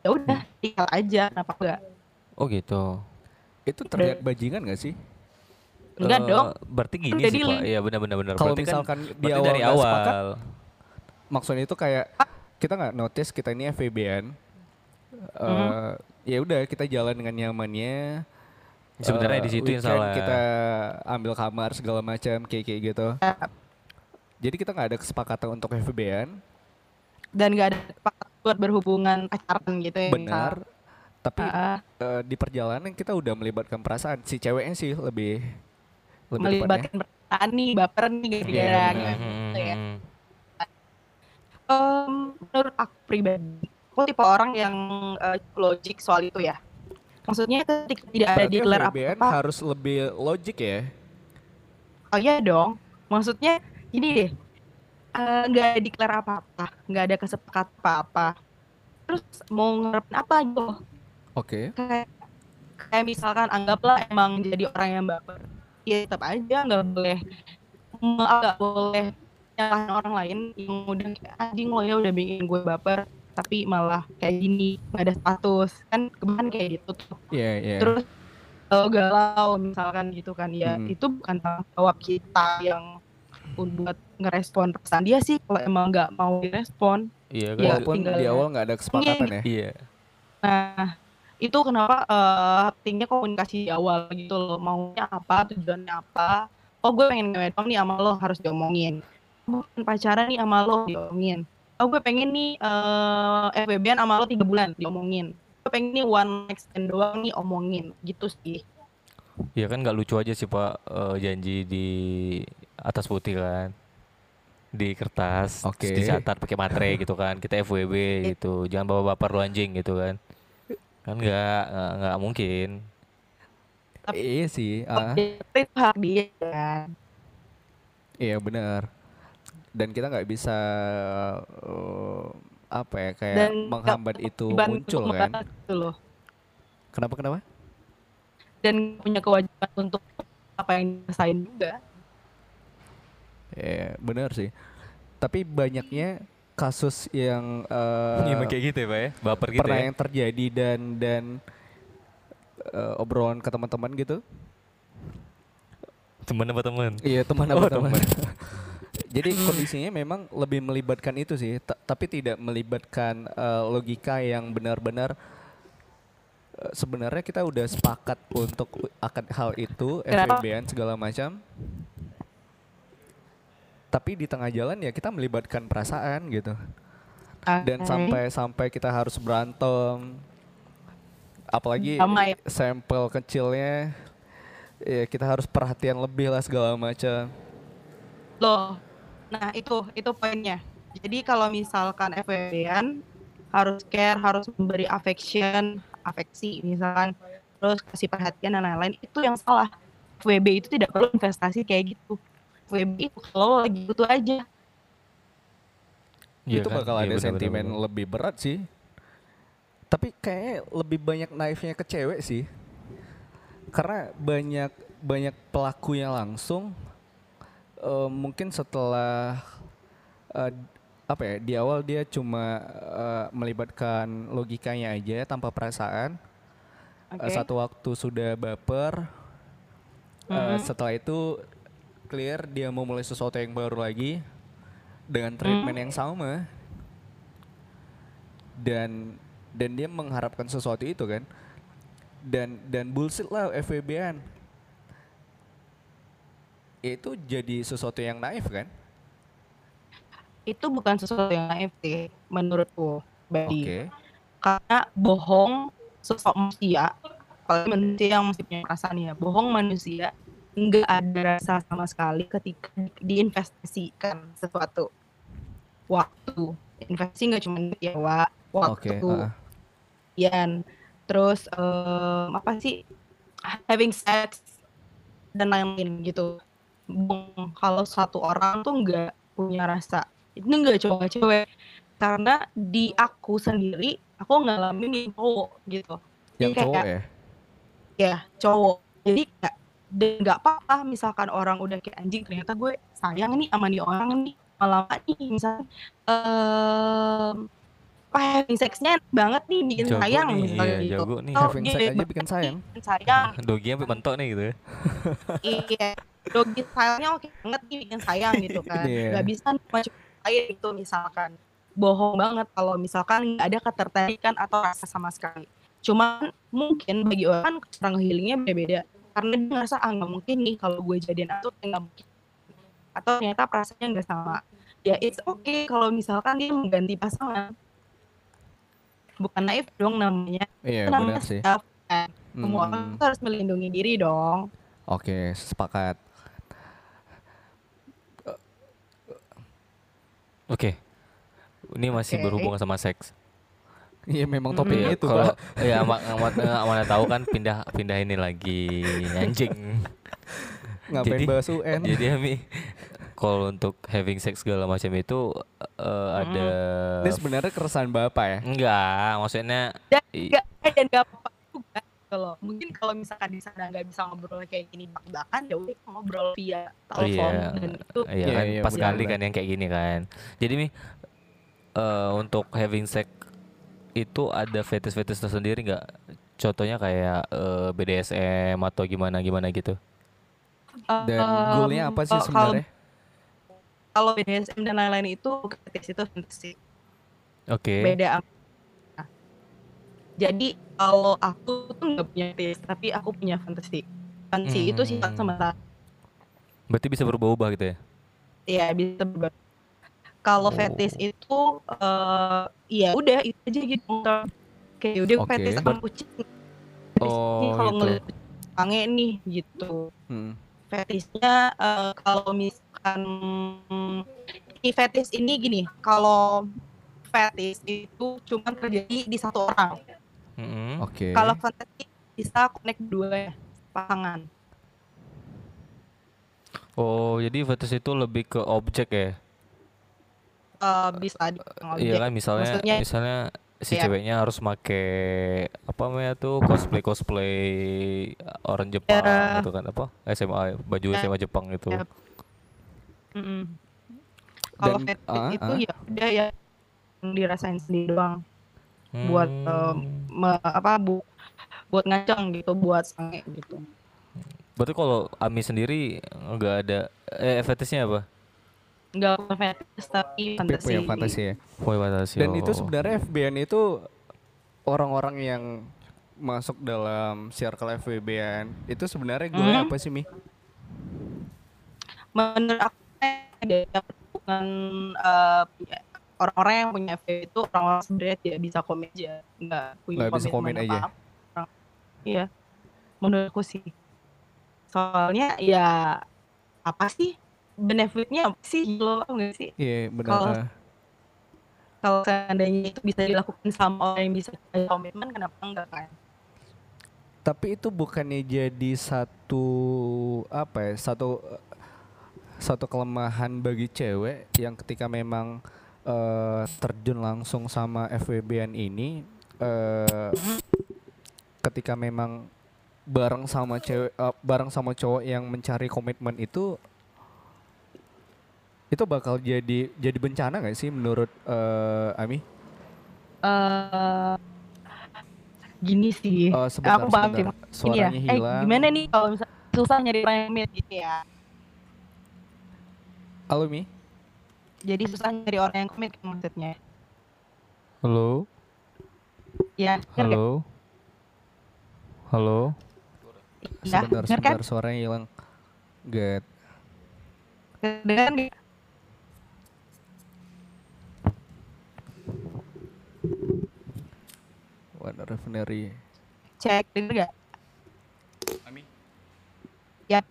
Ya udah tinggal aja kenapa enggak oh gitu. Itu terlihat bajingan gak sih? Enggak Eh, dong. berarti gini Udah sih pak. iya benar-benar benar Kalau Berarti kan- misalkan di berarti awal dari nggak sepakat, awal maksudnya itu kayak kita nggak notice kita ini FWB-an. Eh, Ya udah kita jalan dengan nyamannya. Sebenarnya Eh, di situ yang salah Kita ambil kamar segala macam kayak kayak gitu. Jadi kita nggak ada kesepakatan untuk FWB-an. dan nggak ada kesepakatan buat berhubungan pacaran gitu ya Benar. Tapi. Ah, eh, di perjalanan kita udah melibatkan perasaan. Si ceweknya sih lebih lebih depannya. melibatkan perasaan nih baper nih Iya, gara-gara benar. gitu Hmm, ya. hmm, Em, menurut aku pribadi, aku tipe orang yang eh, logik soal itu ya. Maksudnya ketika tidak ada declare apa-apa, harus lebih logik ya. oh iya dong. Maksudnya gini deh, eh, nggak ada declare apa-apa, nggak ada kesepakatan apa-apa. Terus mau ngarepin apa gitu? Oke. Kayak, kayak misalkan anggaplah emang jadi orang yang baper, ya tetap aja nggak boleh nggak boleh nyalahin orang lain yang udah anjing lo ya udah bikin gue baper tapi malah kayak gini nggak ada status kan kebanyakan kayak gitu tuh Iya, iya. terus galau misalkan gitu kan ya Hmm. itu bukan tanggung jawab kita yang buat ngerespon perasaan dia sih kalau emang nggak mau direspon Iya kan? Ya, Walaupun tinggal di awal nggak ada kesepakatan ya. Iya. nah itu kenapa eh, pentingnya komunikasi di awal gitu loh maunya apa tujuannya apa oh gue pengen ngewe dong nih sama lo harus diomongin gue pengen pacaran nih sama lo diomongin oh gue pengen nih eh FWB-an sama lo tiga bulan diomongin gue pengen nih one night stand doang nih omongin gitu sih Iya kan nggak lucu aja sih Pak eh, janji di atas putih kan di kertas terus Oke. dicatat pakai materai gitu kan kita FWB gitu jangan bawa baper lu anjing gitu kan kan nggak nggak- nggak mungkin Tapi- Iya sih. ah. itu hak dia kan Iya benar. Dan kita nggak bisa eh, apa ya kayak Dan menghambat itu muncul kan? gitu loh Kenapa kenapa? dan punya kewajiban untuk apa yang dirasain juga Ya benar sih. Tapi banyaknya kasus yang eh, Iya, emang kayak gitu ya Pak ya baper gitu pernah ya yang terjadi dan dan eh, obrolan ke teman-teman gitu. teman apa teman Iya teman Oh, apa teman. Jadi kondisinya memang lebih melibatkan itu sih, ta- tapi tidak melibatkan eh, logika yang benar-benar eh, sebenarnya kita udah sepakat untuk akan hal itu? FWB-an segala macam. Tapi di tengah jalan ya kita melibatkan perasaan gitu. Dan sampai sampai kita harus berantem. Apalagi ya. sampel kecilnya ya kita harus perhatian lebih lah segala macam. loh nah itu itu poinnya jadi kalau misalkan FWB-an harus care harus memberi affection afeksi misalkan terus kasih perhatian dan lain-lain itu yang salah FWB itu tidak perlu investasi kayak gitu FWB itu kalau lagi butuh aja Iya itu kan? bakal Iya, ada benar, sentimen lebih berat sih. Tapi kayaknya lebih banyak naifnya ke cewek sih. Karena banyak banyak pelakunya langsung eh, mungkin setelah eh, apa ya di awal dia cuma eh, melibatkan logikanya aja tanpa perasaan. oke Eh, satu waktu sudah baper. eh, Mhm. setelah itu clear dia mau mulai sesuatu yang baru lagi dengan treatment yang sama dan dan dia mengharapkan sesuatu itu kan dan dan bullshit lah FWB-an itu jadi sesuatu yang naif kan? Itu bukan sesuatu yang naif sih menurutku Badi. Oke. Karena bohong sosok manusia apalagi manusia yang masih punya perasaan ya bohong manusia nggak ada rasa sama sekali ketika di- diinvestasikan sesuatu. Waktu. Investasi nggak cuma ya oke waktu. Ah. Yan. terus em, apa sih? Having sex dan lain-lain gitu Bohong kalau satu orang tuh nggak punya rasa itu nggak cowok nggak cewek. Karena di aku sendiri aku ngalamin yang cowok gitu. Yang Jadi kayak- cowok ya? Ya cowok. Jadi kayak dan nggak apa-apa misalkan orang udah kayak anjing ternyata gue sayang nih sama nih orang nih lama nih misalnya em apa having sexnya enak banget nih bikin Jago sayang nih, misalnya iya, gitu. jago nih. Atau having dia sex aja bikin sayang. bikin sayang. Doginya sampai mentok nih gitu ya. Iya doggy stylenya oke banget nih bikin sayang gitu kan. Iya. nggak bisa cuma lain itu misalkan. Bohong banget kalau misalkan nggak ada ketertarikan atau rasa sama sekali. Cuman mungkin bagi orang cara healingnya beda-beda. Karena dia ngerasa ah nggak mungkin nih kalau gue jadian atau nggak mungkin. Atau ternyata perasaannya nggak sama. Ya it's okay kalau misalkan dia mengganti pasangan. Bukan naif dong namanya. Iya namanya benar sih. self kan. semua orang Hmm, harus melindungi diri dong. Oke sepakat oke. Ini masih Oke. berhubungan sama seks. Iya memang topiknya Iya, itu kalau pak. ya ma- ma- eh, mana tahu kan pindah pindah ini lagi anjing. Ngapain jadi- bahas UN jadi Ami kalau untuk having sex segala macam itu eh, ada ini sebenarnya keresahan bapak ya? Enggak maksudnya dan i- nggak eh, dan nggak apa-apa gitu loh mungkin kalau misalkan di sana nggak bisa ngobrol kayak gini belak-belakan ya udah ngobrol via Oh telepon iya, dan itu iya Iya, kan iya, pas kali kan yang kayak gini kan. Jadi nih eh, untuk having sex itu ada fetish-fetish tersendiri nggak? contohnya kayak eh, BDSM atau gimana gimana gitu. Dan Em, goalnya apa sih kalau- sebenarnya? Kalau BDSM dan lain-lain itu fetish itu fantasi. Oke. Beda. am- Nah, Jadi kalau aku tuh nggak punya fetish, tapi aku punya fantasi. Fantasi itu sifat Hmm. sementara. Berarti bisa berubah-ubah gitu ya? Ya bisa berubah. Kalau Oh. fetish itu eh ya udah itu aja gitu. Kayak udah Oke. fetish sama kucing. Oh, kalau gitu. ngeliat sange nih gitu. Hmm. Fetishnya eh, kalau misalkan ini fetish ini gini, kalau fetish itu cuma terjadi di satu orang. Mm-mm. Oke. Kalau fantasi bisa connect dua ya, pasangan. Oh, jadi fetish itu lebih ke objek ya? Eh, bisa dibilang Iya objek. kan misalnya Maksudnya misalnya si Iya. ceweknya harus make apa namanya tuh cosplay cosplay orang Jepang Ya. gitu kan apa SMA baju Ya. SMA Jepang itu. Ya. mm-mm. kalau fetish ah, itu ah. ya udah ya yang dirasain sendiri doang buat em, Hmm. me- apa bu buat ngaceng gitu, buat sange gitu. Berarti kalau Ami sendiri nggak ada eh fetishnya apa? Nggak bukan fetish tapi fantasi. punya fantasi ya. Boy fantasi. Dan itu oh. sebenarnya FBN itu orang-orang yang masuk dalam circle FWBN itu sebenarnya goalnya Mhm. apa sih Mi? menurut aku ada eh, punya- orang-orang yang punya FW itu orang-orang sebenarnya tidak bisa komit aja nggak punya Nggak bisa komit aja. Orang- iya menurutku sih soalnya ya apa sih benefitnya apa sih lo nggak sih Iya benar. Kalau- kalau seandainya itu bisa dilakukan sama orang yang bisa komitmen kenapa enggak kan Tapi itu bukannya jadi satu apa ya? Satu satu kelemahan bagi cewek yang ketika memang eh, terjun langsung sama FWBN ini eh, ketika memang bareng sama cewek eh, bareng sama cowok yang mencari komitmen itu itu bakal jadi jadi bencana nggak sih menurut eh, Ami? eh gini sih Eh, sebentar, aku paham sih ya, Suaranya eh hilang. gimana nih kalau susah nyari orang yang mirip gitu ya. Halo Mi? Jadi susah nyari orang yang komit maksudnya. Halo, Ya, halo, halo. Ya, sebentar, denger kan? sebentar suaranya hilang. Get. Kedengeran nggak? One refinery. Cek, denger nggak? Ami. Ya.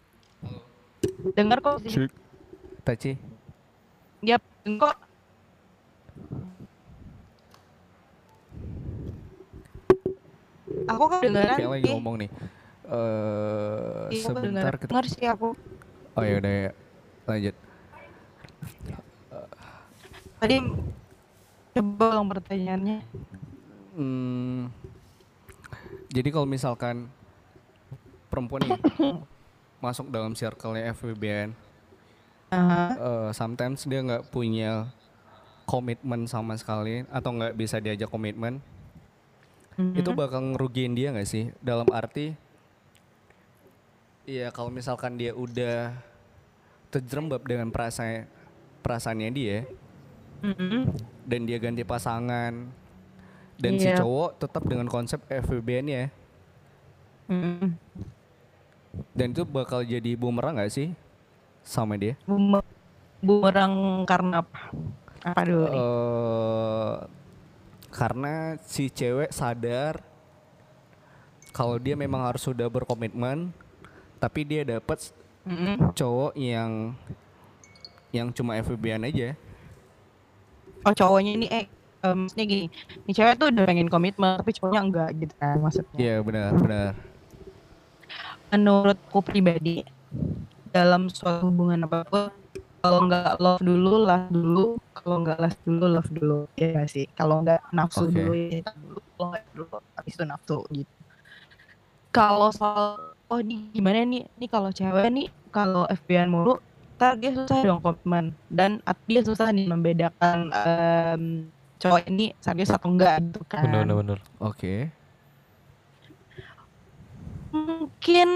Dengar kok sih. Cek. Taci. Yap, denger kok. Aku kan dengeran Kayak lagi ngomong nih. Eh Iya, sebentar kita. Denger sih aku. Oh ya udah ya. Lanjut. Tadi coba dong pertanyaannya. Hmm, jadi kalau misalkan perempuan nih masuk dalam circle-nya FWBN, Aha. eh, sometimes dia nggak punya komitmen sama sekali atau nggak bisa diajak komitmen, itu Mhm. bakal ngerugiin dia nggak sih? Dalam arti, iya kalau misalkan dia udah terjerembab dengan perasaan perasaannya dia Mhm. dan dia ganti pasangan dan si Iya. cowok tetap dengan konsep FWBN ya Mhm. dan itu bakal jadi bumerang nggak sih sama dia? Bumer- bumerang karena apa? Apa dulu nih? eh karena si cewek sadar kalau dia memang harus sudah berkomitmen tapi dia dapat Mhm. cowok yang yang cuma FWB-an aja Oh cowoknya ini eh eh, maksudnya gini, nih cewek tuh udah pengen komitmen tapi cowoknya enggak gitu kan maksudnya. iya benar benar Menurutku pribadi dalam suatu hubungan apa pun kalau nggak love dulu, love dulu, kalau nggak love dulu, love dulu, ya nggak sih. Kalau nggak nafsu Oke. dulu, ya dulu, kalau nggak dulu, habis itu nafsu gitu. Kalau soal oh ini gimana nih, nih kalau cewek nih kalau FBN mulu, ntar dia susah dong komitmen dan dia susah nih membedakan em, cowok ini serius atau enggak gitu kan. Bener bener bener. oke Mungkin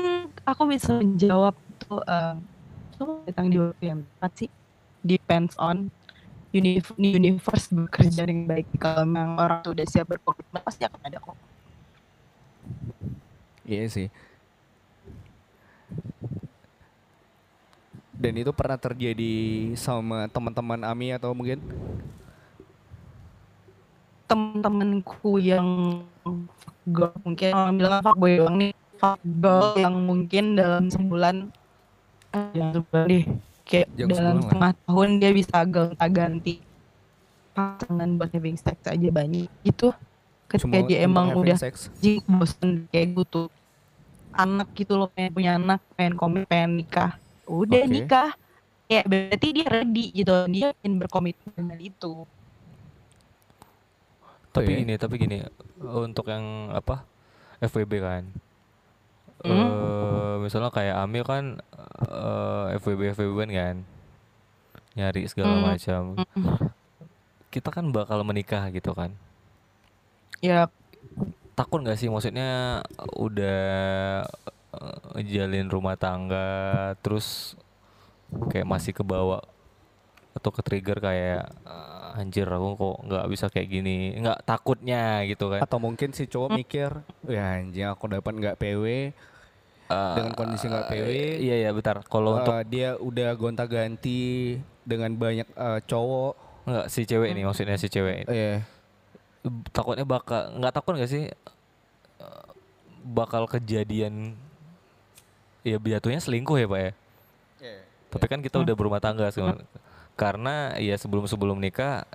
aku bisa menjawab tuh, eee, semua datang di waktu yang tepat sih. Depends on univ universe bekerja dengan baik. Kalau memang orang tuh udah siap berkomitmen pasti akan ada kok. Iya sih. Dan itu pernah terjadi sama teman-teman Ami atau mungkin Temen-temenku yang fuckgirl mungkin orang bilang fuckboy doang nih, fuckgirl yang mungkin dalam sebulan jangan deh, kayak Jangan dalam sebulan lah. setengah tahun dia bisa gonta-ganti pasangan buat having sex aja banyak gitu. Ketika cuma dia emang udah sex? anjing bosen kayak gitu anak gitu loh pengen punya anak pengen komit pengen nikah udah Oke. nikah kayak berarti dia ready gitu dia ingin berkomitmen dengan itu Tapi Oke. gini, tapi gini, untuk yang apa FWB kan, Hmm. eh misalnya kayak Amil kan eh FWB FWB kan, nyari segala Hmm. macam. Kita kan bakal menikah gitu kan. ya Takut nggak sih maksudnya udah eh, jalin rumah tangga terus kayak masih kebawa atau ke trigger kayak "Ah, anjir aku kok nggak bisa kayak gini nggak takutnya gitu kan Atau mungkin si cowok mikir, ya anjing aku dapat nggak PW dengan kondisi nggak PW. Eh, iya ya bentar kalau untuk eh, dia udah gonta-ganti dengan banyak eh, cowok. nggak si cewek ini maksudnya si cewek Iya. takutnya bakal nggak takut nggak sih bakal kejadian ya jatuhnya selingkuh ya pak ya tapi kan kita udah berumah tangga sekarang. karena ya sebelum sebelum nikah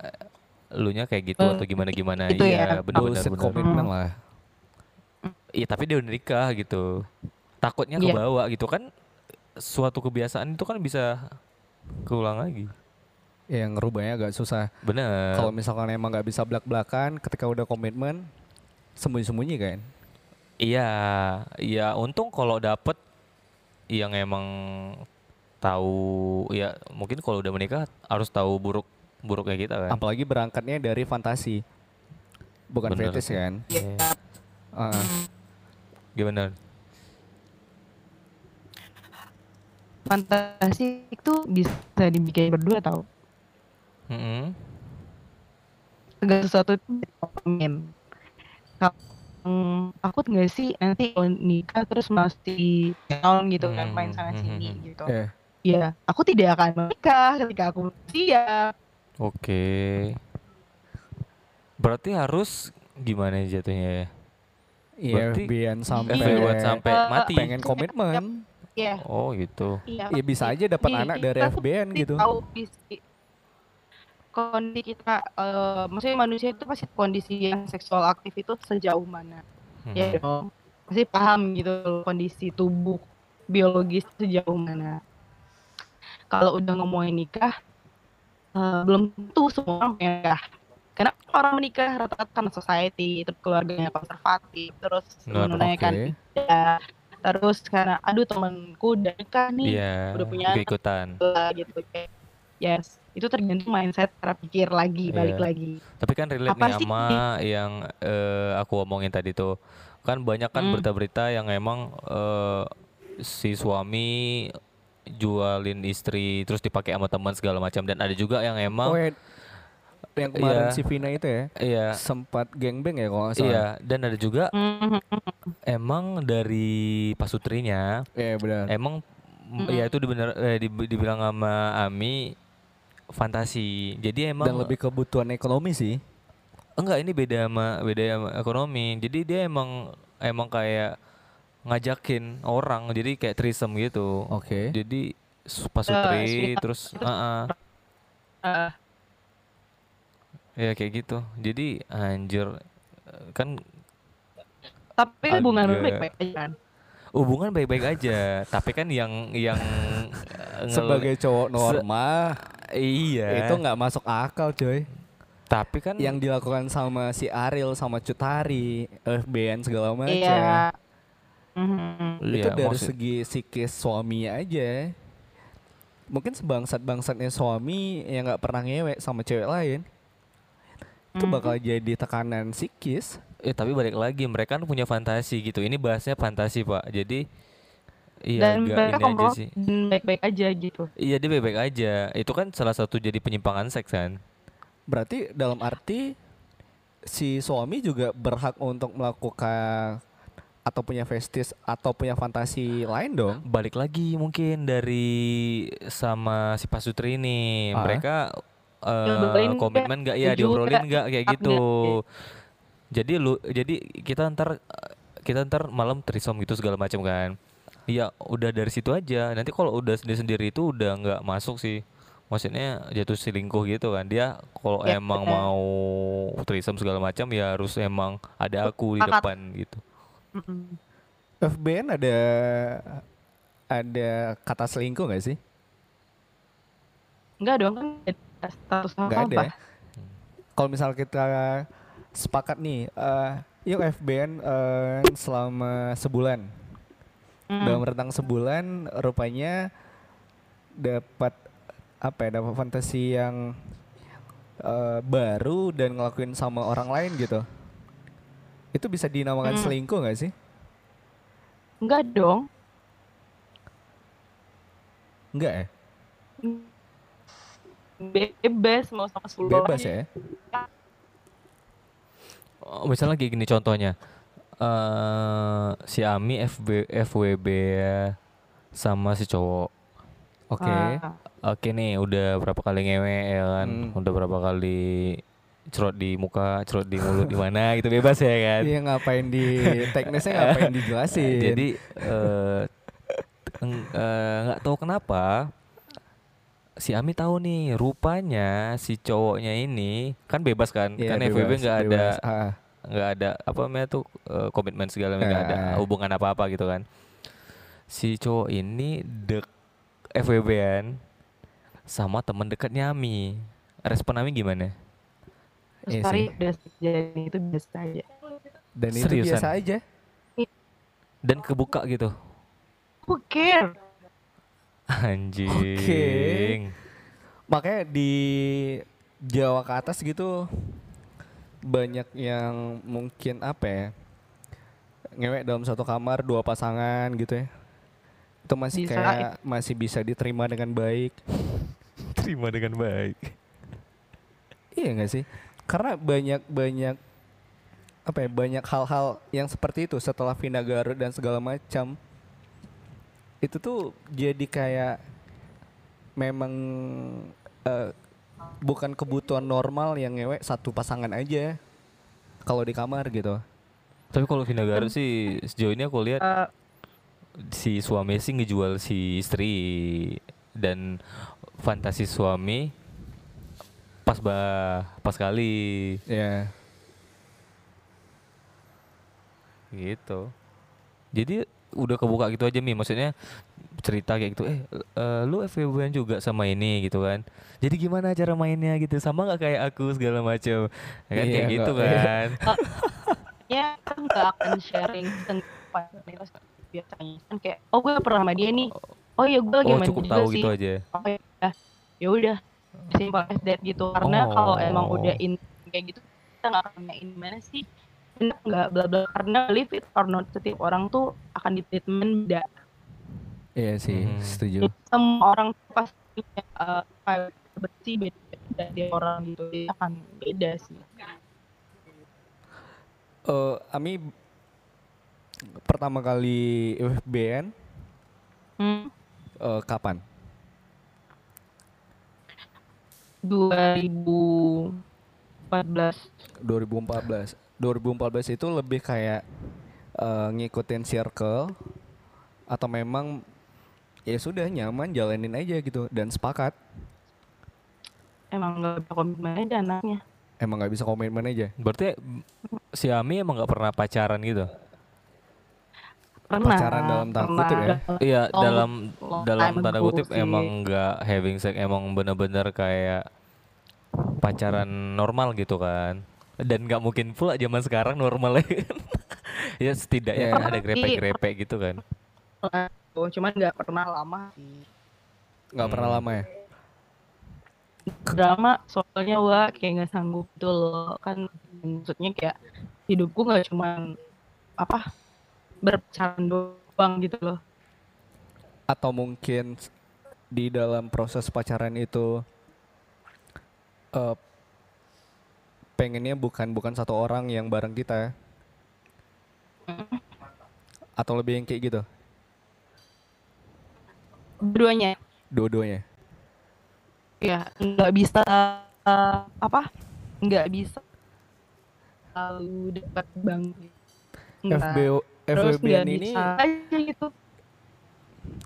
lu nya kayak gitu Eh, atau gimana gimana itu iya ya. benar benar Bullshit benar komitmen lah. iya tapi dia udah nikah gitu takutnya Iya. kebawa gitu kan suatu kebiasaan itu kan bisa keulang lagi Yang ngerubahnya agak susah. bener Kalau misalkan emang nggak bisa belak-belakan, ketika udah komitmen, sembunyi-sembunyi kan. Iya, iya untung kalau dapet yang emang tahu ya mungkin kalau udah menikah harus tahu buruk buruknya kita kan. Apalagi berangkatnya dari fantasi, bukan Bener fetish kan. Iya. Heeh. Gimana? Fantasi itu bisa dibikin berdua tau Mm-mm. segala sesuatu itu komen Kalau takut nggak sih nanti kalau nikah terus masih down gitu kan main sana Hmm, sini hmm, hmm. gitu Iya. ya aku tidak akan menikah ketika aku siap Oke. Berarti harus gimana jatuhnya ya? Iya, biar sampai sampai Eh, mati. pengen komitmen. Ya Oh gitu. iya Ya bisa aja dapat anak dari FBN gitu. tahu kondisi kondisi kita eh, maksudnya manusia itu pasti kondisi yang seksual aktif itu sejauh mana Hmm. ya dong pasti paham gitu kondisi tubuh biologis sejauh mana kalau udah ngomongin nikah eh, belum tentu semua orang pengen nikah karena orang menikah rata-rata karena society terus keluarganya konservatif terus menunaikan oke. ibadah terus karena aduh temanku udah nikah nih Iya, udah punya anak ikutan. gitu yes itu tergantung mindset cara pikir lagi balik Iya. lagi Tapi kan relate Apa nih sih sama yang eh, aku omongin tadi tuh. Kan banyak kan Hmm. berita-berita yang emang eh, si suami jualin istri terus dipakai sama teman segala macam dan ada juga yang emang yang kemarin Iya. si Vina itu ya iya sempat gangbang ya kalau nggak salah. iya dan ada juga emang dari pasutrinya Iya benar. emang m- ya itu dibener, eh, dib- dibilang sama Ami fantasi. Jadi emang Dan lebih kebutuhan ekonomi sih. enggak ini beda sama beda sama ekonomi. Jadi dia emang emang kayak ngajakin orang jadi kayak threesome gitu. Oke. Jadi s- pasutri sweet terus ah Eh, ya kayak gitu. Jadi anjir eh, kan tapi hubungan Agak- baik-baik aja kan hubungan baik-baik aja, tapi kan yang yang eh, Sebagai cowok normal iya. itu nggak masuk akal coy. tapi kan Yang dilakukan sama si Ariel sama Cutari, FBN segala macam. iya Mhm. Itu Iya, dari maksud- segi psikis suami aja. Mungkin sebangsat-bangsatnya suami yang nggak pernah ngewek sama cewek lain. Itu Mhm. bakal jadi tekanan psikis. Eh tapi balik lagi mereka kan punya fantasi gitu. Ini bahasnya fantasi pak. Jadi iya dan mereka ini aja sih. dan baik-baik aja gitu Iya dia baik-baik aja. Itu kan salah satu jadi penyimpangan seks kan. Berarti dalam arti si suami juga berhak untuk melakukan atau punya festis atau punya fantasi lain dong. Balik lagi mungkin dari sama si Pak Sutri ini. Ah. Mereka eh, nggak? komitmen nggak? Iya Setuju diobrolin nggak? nggak kayak gitu. nggak? Jadi lu jadi kita ntar kita ntar malam trisom gitu segala macam kan. Iya udah dari situ aja. Nanti kalau udah sendiri sendiri itu udah nggak masuk sih. Maksudnya jatuh selingkuh gitu kan. Dia kalau Ya, emang betul. mau trisom segala macam ya harus emang ada aku di depan gitu. FBN ada ada kata selingkuh nggak sih? enggak dong kan status Nggak ada apa ya? Kalau misal kita sepakat nih, eh, yuk FBN eh, selama sebulan. Mm. Dalam rentang sebulan rupanya dapat apa ya? Dapat fantasi yang eh, baru dan ngelakuin sama orang lain gitu. Itu bisa dinamakan Hmm. selingkuh nggak sih? enggak dong Enggak ya? Bebas mau sama sepuluh Bebas ya? Oh, misalnya kayak gini contohnya. eh si Ami FB FWB ya sama si cowok. Oke. Ah, Oke nih udah berapa kali ngewe ya kan. Hmm. Udah berapa kali cerot di muka, cerot di mulut di mana gitu bebas ya kan. Iya ngapain di teknisnya ngapain dijelasin? Jadi eh eh, nggak tahu kenapa si Ami tahu nih rupanya si cowoknya ini kan bebas kan? Iya, kan FWB nggak ada. Ah, nggak ada apa namanya tuh eh, komitmen segala nggak ada hubungan apa apa gitu kan. Si cowok ini dek FWB-an sama temen dekatnya Ami. Respon Ami gimana? Iya sih. udah jadi itu biasa aja. Dan itu Seriusan? biasa aja. dan kebuka gitu who care anjing Makanya di Jawa ke atas gitu banyak yang mungkin apa ya ngewek dalam satu kamar dua pasangan gitu ya. Itu masih Bisa, kayak masih bisa diterima dengan baik. Terima dengan baik. Iya nggak sih? Karena banyak banyak apa ya banyak hal-hal yang seperti itu setelah Vina Garut dan segala macam itu tuh jadi kayak memang eh, bukan kebutuhan normal yang ngewek satu pasangan aja kalau di kamar gitu. Tapi kalau Vina Garut sih sejauh ini aku lihat Eh, si suami sih ngejual si istri dan fantasi suami pas bah pas kali. Ya gitu. Jadi udah kebuka gitu aja mi. Maksudnya cerita kayak gitu eh eh, lu FWB juga sama ini gitu kan. Jadi gimana cara mainnya gitu? Sama nggak kayak aku segala macam kan Iya, kayak gitu kan. Ya kan nggak akan sharing tentang biasanya. Kan kayak oh gue pernah sama dia nih. Oh iya gue lagi oh main cukup juga tahu sih. gitu aja. Oh ya ya udah simple as that gitu. Karena kalau emang Oh. udah in kayak gitu kita nggak akan main mana sih bener nggak bla bla. Karena believe it or not setiap orang tuh akan di treatment beda. Iya sih Mhm. setuju. Jadi semua orang pasti punya uh, private bersih beda dari orang gitu. Jadi akan beda sih. Eh, Ami pertama kali FBN hmm, eh, kapan? 2014 2014 2014 itu lebih kayak eh, ngikutin circle atau memang ya sudah nyaman jalanin aja gitu dan sepakat. Emang nggak bisa komitmen aja anaknya. Emang nggak bisa komitmen aja. Berarti si Ami emang nggak pernah pacaran gitu? Pernah. Pacaran dalam tanda pernah. kutip ya? dalam- Iya dalam long dalam tanda kutip sih. emang nggak having sex emang bener-bener kayak pacaran normal gitu kan dan nggak mungkin pula zaman sekarang normalnya ya setidaknya Iya. kan ada grepe-grepe gitu kan. Oh, cuman nggak pernah lama sih. Nggak pernah Hmm. lama ya? Drama soalnya wah kayak nggak sanggup gitu loh. Kan maksudnya kayak hidupku nggak cuma apa berpacaran doang gitu loh. Atau mungkin di dalam proses pacaran itu eh, pengennya bukan bukan satu orang yang bareng kita atau lebih yang kayak gitu? Keduanya dua-duanya? Ya nggak bisa eh, apa? Nggak bisa selalu dekat Nggak. FBO FWB nggak ini bisa aja gitu.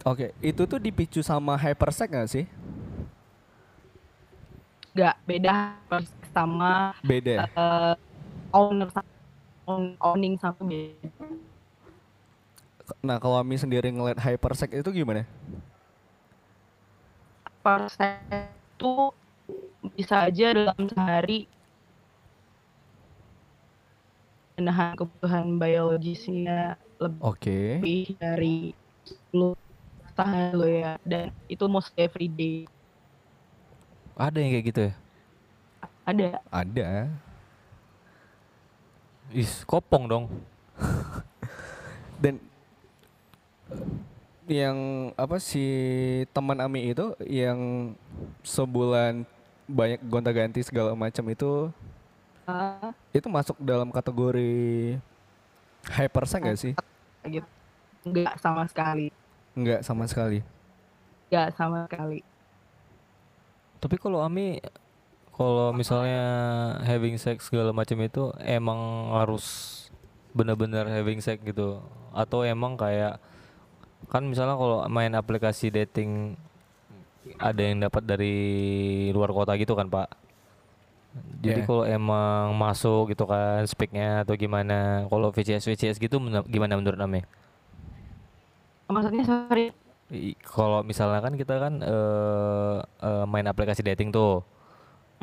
Oke itu tuh dipicu sama hypersex gak sih? Nggak beda sama beda eh, owner owning sama beda nah kalau Ami sendiri ngeliat hypersex itu gimana? Persen itu bisa aja dalam sehari menahan kebutuhan biologisnya lebih dari 10 tahan lo ya dan itu mostly every day Ada yang kayak gitu ya? Ada ada Is, kopong dong. dan eh, yang apa si teman Ami itu yang sebulan banyak gonta-ganti segala macam itu Ah, itu masuk dalam kategori hypersex gak sih? gitu nggak sama sekali Enggak sama sekali. nggak sama sekali Tapi kalau Ami kalau misalnya having sex segala macam itu emang harus benar-benar having sex gitu atau emang kayak kan misalnya kalau main aplikasi dating ada yang dapat dari luar kota gitu kan Pak. Jadi Iya. kalau emang masuk gitu kan speknya atau gimana kalau VCS VCS gitu gimana menurut Ami? maksudnya sorry Kalau misalnya kan kita kan eh eh, main aplikasi dating tuh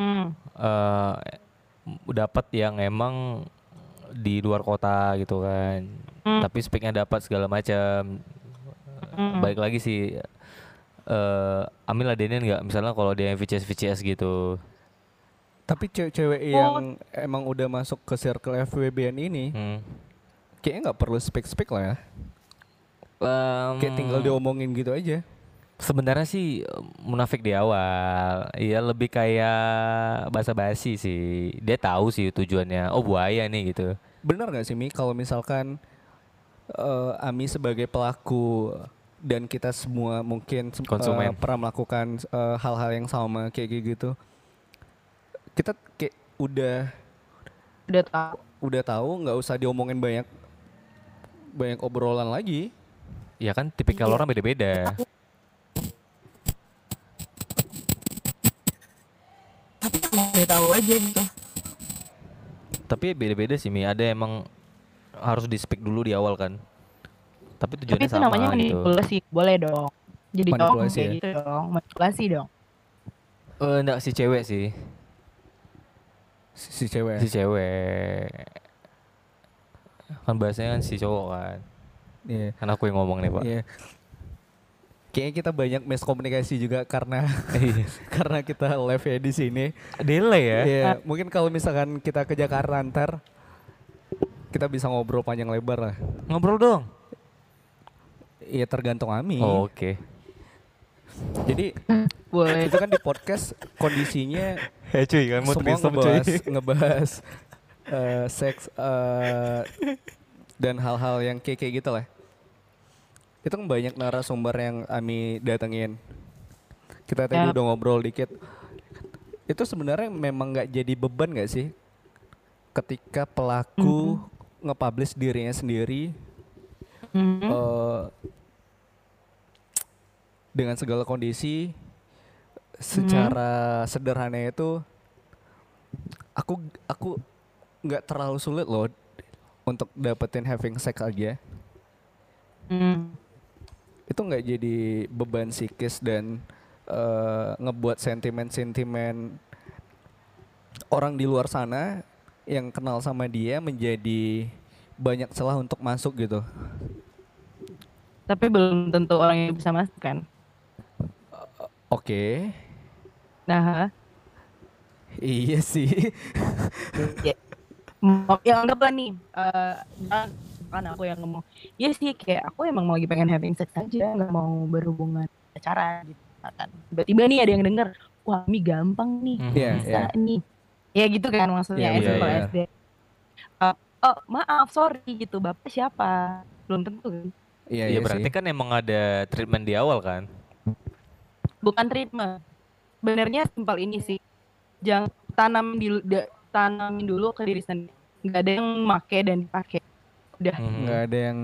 hmm. eh dapat yang emang di luar kota gitu kan. Hmm. Tapi speknya dapat segala macam. Hmm. Baik lagi sih eh Amil ladenin nggak misalnya kalau dia VCS VCS gitu. Tapi cewek-cewek Oh. yang emang udah masuk ke circle FWB-an ini Hmm. kayaknya nggak perlu speak-speak lah ya. Kayak tinggal diomongin gitu aja. Sebenarnya sih eh, munafik di awal. Iya lebih kayak basa-basi sih. Dia tahu sih tujuannya. Oh buaya nih gitu. Bener nggak sih Mi kalau misalkan eh, Ami sebagai pelaku dan kita semua mungkin eh, Konsumen. pernah melakukan eh, hal-hal yang sama kayak kayak gitu. Kita kayak udah udah tahu udah tahu nggak usah diomongin banyak banyak obrolan lagi. Ya kan tipikal Iya. orang beda-beda. Udah tahu aja gitu Tapi beda-beda sih Mi. Ada emang harus di speak dulu di awal kan. Tapi tapi tujuannya itu sama namanya gitu. manipulasi boleh dong jadi dong Manipulasi kayak ya? gitu dong manipulasi dong Eh enggak si cewek sih. Si, si cewek. Si cewek. Kan bahasanya kan si cowok kan. Iya. Kan aku yang ngomong nih, Pak. Iya. Kayaknya kita banyak miskomunikasi juga karena Iya. karena kita live ya di sini. Delay ya. Iya, mungkin kalau misalkan kita ke Jakarta ntar kita bisa ngobrol panjang lebar lah. Ngobrol dong. Iya tergantung Ami. Oh, Oke. Jadi boleh itu kan di podcast kondisinya Eh cuy, kan semua ngebahas ngebahas eh, seks eh, dan hal-hal yang kayak kayak gitu lah. Itu kan banyak narasumber yang Ami datengin. Kita tadi Yap. udah ngobrol dikit. Itu sebenarnya memang nggak jadi beban nggak sih? Ketika pelaku nge-publish dirinya sendiri Mhm. eh, dengan segala kondisi secara sederhana itu aku aku nggak terlalu sulit loh untuk dapetin having sex aja Hmm. Itu nggak jadi beban psikis dan eh, ngebuat sentimen-sentimen orang di luar sana yang kenal sama dia menjadi banyak celah untuk masuk gitu. Tapi belum tentu orang yang bisa masuk kan? Oke. Nah iya sih. Ya, ya anggaplah nih eh kan aku yang ngomong ya sih kayak aku emang mau lagi pengen having sex aja nggak mau berhubungan pacaran gitu kan. Tiba-tiba nih ada yang denger wah mi gampang nih Mhm. Iya, bisa nih. Ya gitu kan maksudnya Iya, SD iya, kalau iya. SD Eh, oh maaf sorry gitu bapak siapa? Belum tentu kan. Iya, Iya iya berarti sih. kan emang ada treatment di awal kan? bukan treatment. Benernya simpel ini sih. Jangan tanam da- tanamin dulu ke diri sendiri. Nggak ada yang make dan dipakai udah Mhm. Nggak ada yang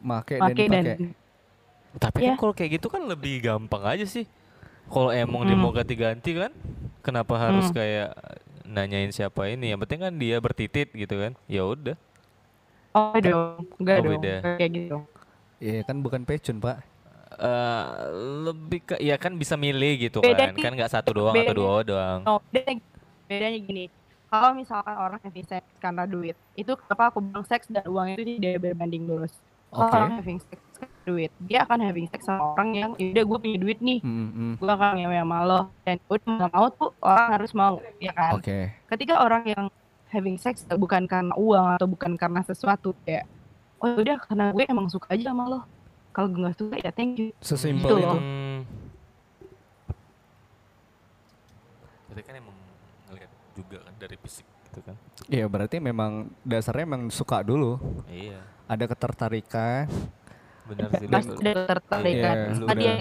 make dan pakai dan dipakai. Tapi Iya. kan kalau kayak gitu kan lebih gampang aja sih. Kalau emang dia Hmm. mau ganti-ganti kan, kenapa harus Hmm. kayak nanyain siapa ini? Yang penting kan dia bertitit gitu kan. Ya udah. oh dong enggak Oh, dong beda. kayak gitu Iya kan bukan pecun pak. Eh lebih ke ya kan bisa milih gitu Beda kan. Kan nggak satu doang atau Bedanya- dua doang. no bedanya, bedanya gini kalau misalkan orang having sex karena duit itu kenapa aku bilang seks dan uang itu tidak berbanding lurus kalau orang having sex karena duit dia akan having sex sama orang yang udah gue punya duit nih Hmm, hmm. gue akan ngewe sama lo dan udah nggak mau tuh orang harus mau ya kan Oke. ketika orang yang having sex bukan karena uang atau bukan karena sesuatu kayak oh udah karena gue emang suka aja sama lo kalau gue nggak suka ya thank you Sesimpel Gitu itu. loh. Hmm. Berarti kan emang juga kan dari fisik gitu kan. Iya berarti memang dasarnya memang suka dulu. Iya. Ada ketertarikan. Benar sih. pasti Lu, ada ketertarikan Iya, Sama dia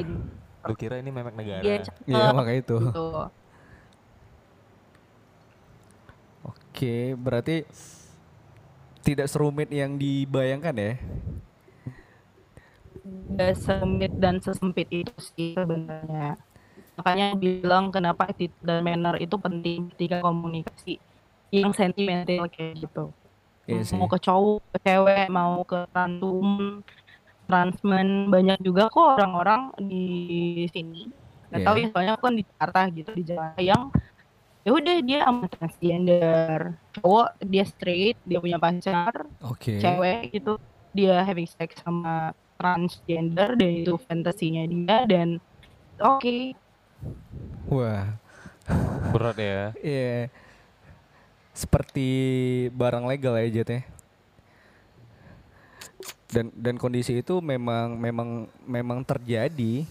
lu kira ini memek negara. cakep Iya makanya itu. gitu Oke berarti tidak serumit yang dibayangkan ya. Gak sempit dan sesempit itu sih sebenarnya. Makanya bilang kenapa attitude dan manner itu penting ketika komunikasi yang sentimental kayak gitu. Iya sih. mau ke cowok, ke cewek, mau ke rantum, transmen banyak juga kok orang-orang di sini. Gak tahu Iya. ya soalnya aku kan di Jakarta gitu di Jakarta yang ya udah dia sama transgender cowok dia straight dia punya pacar Oke. cewek itu dia having sex sama transgender dan itu fantasinya dia dan oke Wah. Berat ya. Iya. Seperti barang legal ya Jet ya. Dan dan kondisi itu memang memang memang terjadi.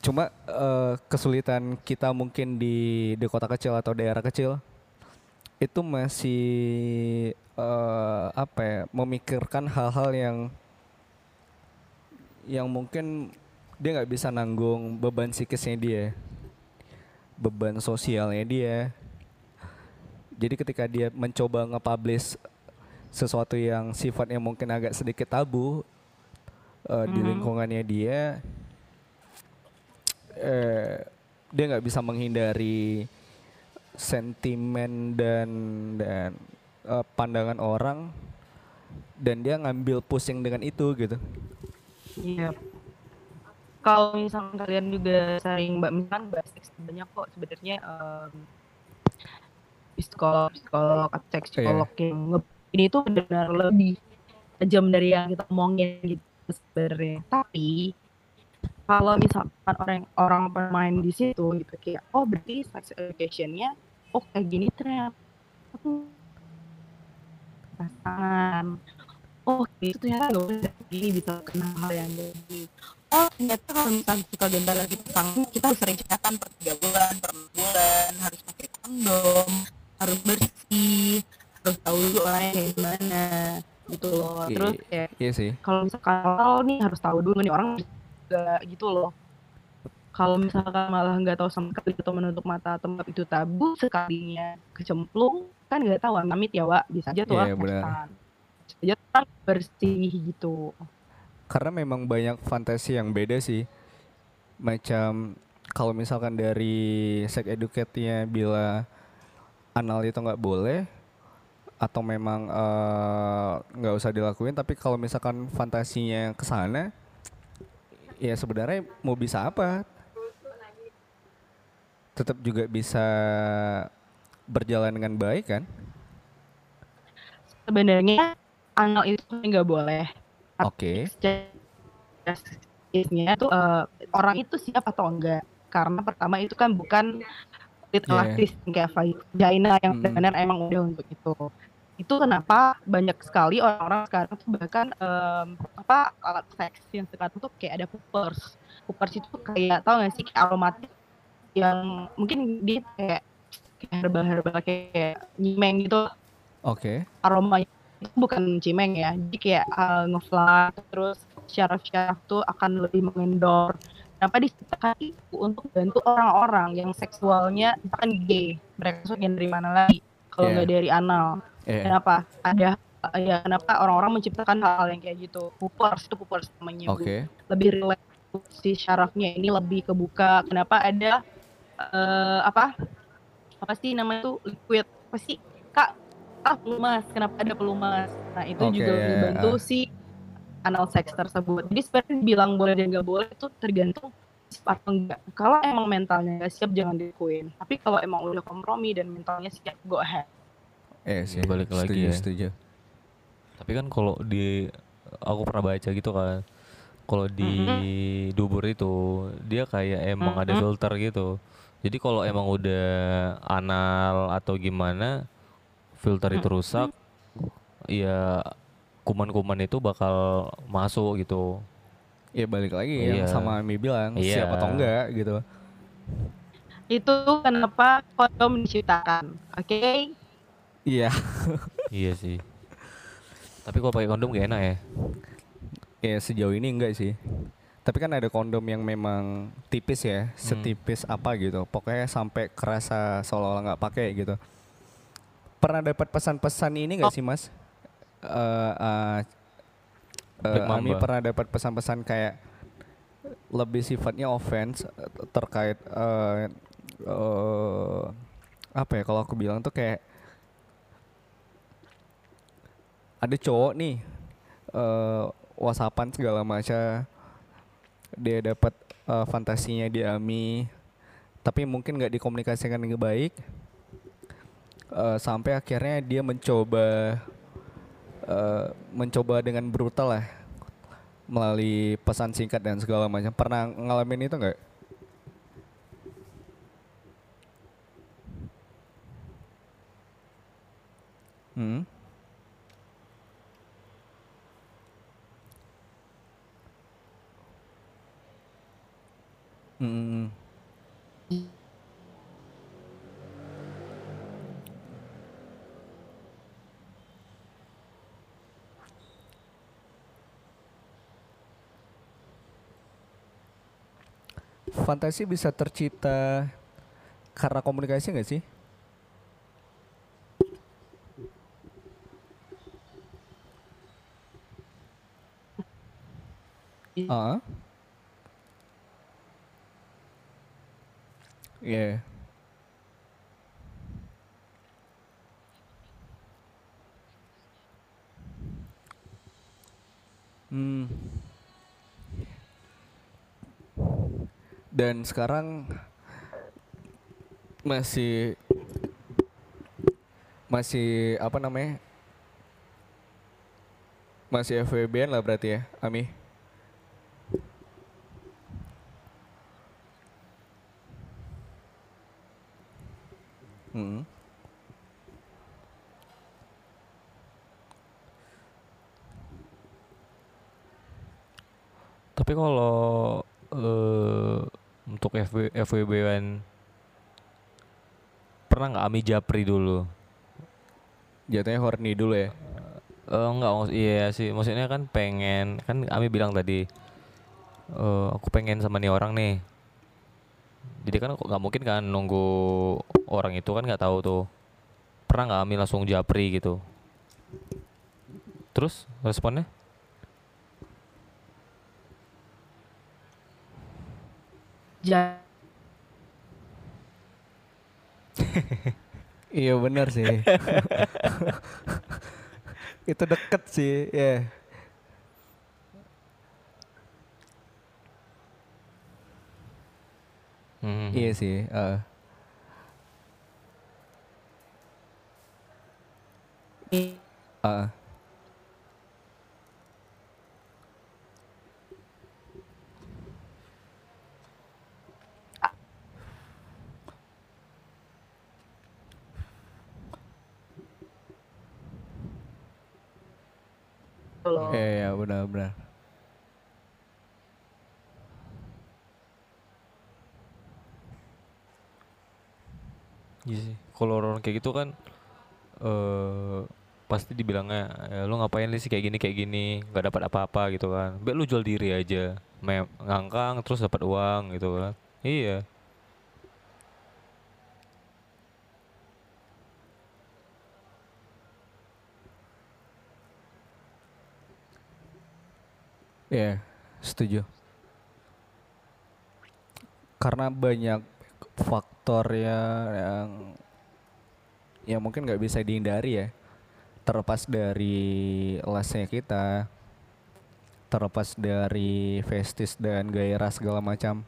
Cuma eh, kesulitan kita mungkin di di kota kecil atau daerah kecil itu masih eh, apa ya memikirkan hal-hal yang yang mungkin dia nggak bisa nanggung beban psikisnya dia beban sosialnya dia jadi ketika dia mencoba nge-publish sesuatu yang sifatnya mungkin agak sedikit tabu eh, di Mhm. lingkungannya dia eh dia nggak bisa menghindari sentimen dan dan eh, pandangan orang dan dia ngambil pusing dengan itu gitu Iya. Kalau misalkan kalian juga sering mbak misalkan bahas seks banyak kok sebenarnya em, psikolog psikolog atau seks Iya. psikolog yang nge ini tuh benar lebih tajam dari yang kita omongin gitu sebenarnya. Tapi kalau misalkan orang orang bermain di situ gitu kayak oh berarti sex educationnya oh kayak gini ternyata pasangan oh itu ternyata gak boleh gini bisa kena hal yang gini oh ternyata kalau misalnya suka gembala lagi pasangan kita harus sering cekatan per tiga bulan per bulan harus pakai kondom harus bersih harus tahu dulu orangnya kayak gimana gitu loh Iya. terus kayak iya sih kalau misalkan awal nih harus tahu dulu nih orang juga gitu loh kalau misalkan malah nggak tahu sama sekali atau menutup mata menganggap itu tabu sekalinya kecemplung kan nggak tahu amit ya Wak bisa aja tuh Iya, benar. kesalahan. bisa aja tuh bersih gitu karena memang banyak fantasi yang beda sih. Macam kalau misalkan dari sex educate-nya bila anal itu nggak boleh atau memang eh, nggak usah dilakuin tapi kalau misalkan fantasinya ke sana ya sebenarnya mau bisa apa? Tetap juga bisa berjalan dengan baik kan? Sebenarnya anal itu nggak boleh oke Justice-nya tuh eh, orang itu siap atau enggak karena pertama itu kan bukan kulit Iya. elastis kayak vagina yang Mm. benar emang udah untuk itu Itu kenapa banyak sekali orang-orang sekarang tuh bahkan um, apa alat seks yang sekarang tuh kayak ada poopers. Poopers itu kayak tau gak sih kayak aromatik yang mungkin dia kayak kayak herbal-herbal kayak nyimeng gitu Oke. aromanya itu bukan cimeng ya. Jadi kayak uh, ngeflat terus syaraf-syaraf tuh akan lebih mengendor. Kenapa diciptakan itu untuk bantu orang-orang yang seksualnya misalkan gay mereka masuk dari mana lagi kalau Iya. nggak dari anal. Iya. kenapa? Ada uh, ya kenapa orang-orang menciptakan hal-hal yang kayak gitu? Poopers itu poopers namanya. Oke. lebih relax si syarafnya. Ini lebih kebuka. Kenapa ada eh, apa? Apa sih namanya tuh? Liquid. Apa sih? kak ah pelumas kenapa ada pelumas nah itu Oke, juga ya, membantu ah. si anal seks tersebut jadi sebenarnya bilang boleh dan nggak boleh itu tergantung siap atau enggak kalau emang mentalnya nggak siap jangan dilakuin tapi kalau emang udah kompromi dan mentalnya siap go ahead Eh sih. balik lagi setuju, ya. Setuju. Tapi kan kalau di aku pernah baca gitu kan. Kalau di dubur itu dia kayak emang ada Mhm. filter gitu. Jadi kalau emang udah anal atau gimana filter itu rusak ya kuman-kuman itu bakal masuk gitu. Ya balik lagi yang Iya. sama Ami bilang Iya. siapa atau enggak gitu. itu kenapa kondom diciptakan oke Iya. iya sih. Tapi kalau pakai kondom gak enak ya. Ya sejauh ini enggak sih. Tapi kan ada kondom yang memang tipis ya, setipis apa gitu. Pokoknya sampai kerasa seolah-olah nggak pakai gitu. Pernah dapat pesan-pesan ini nggak sih mas? Eh eh, Black eh, Ami pernah dapat pesan-pesan kayak lebih sifatnya offense eh, terkait eh eh, apa ya kalau aku bilang tuh kayak ada cowok nih eh whatsappan segala macam dia dapat eh, fantasinya di Ami tapi mungkin nggak dikomunikasikan dengan baik Eh, sampai akhirnya dia mencoba eh, mencoba dengan brutal lah melalui pesan singkat dan segala macam pernah ngalamin itu nggak? Hmm? Hmm. Fantasi bisa tercipta karena komunikasi nggak sih? Ah. Iya. Hmm. Dan sekarang masih masih apa namanya? Masih FWB lah berarti ya, Ami. Hmm. Tapi kalau FW, FWB-an pernah nggak Ami Japri dulu? Jatuhnya horny dulu ya. Eh enggak, maksud- iya sih. Maksudnya kan pengen, kan Ami bilang tadi, eh aku pengen sama nih orang nih. Jadi kan nggak mungkin kan nunggu orang itu kan nggak tahu tuh. Pernah nggak Ami langsung Japri gitu? Terus responnya? Iya benar sih. Itu deket sih, ya. Hmm. Iya sih. eh. Ah. Loh. Iya, iya, benar-benar. Iya sih. Kalau orang kayak gitu kan eh pasti dibilangnya ya, lu ngapain sih kayak gini kayak gini nggak dapat apa-apa gitu kan. Baik lu jual diri aja, Mem ngangkang terus dapat uang gitu kan. Iya. Iya, setuju. Karena banyak faktor ya yang yang mungkin nggak bisa dihindari ya. Terlepas dari lesnya kita, terlepas dari festis dan gairah segala macam.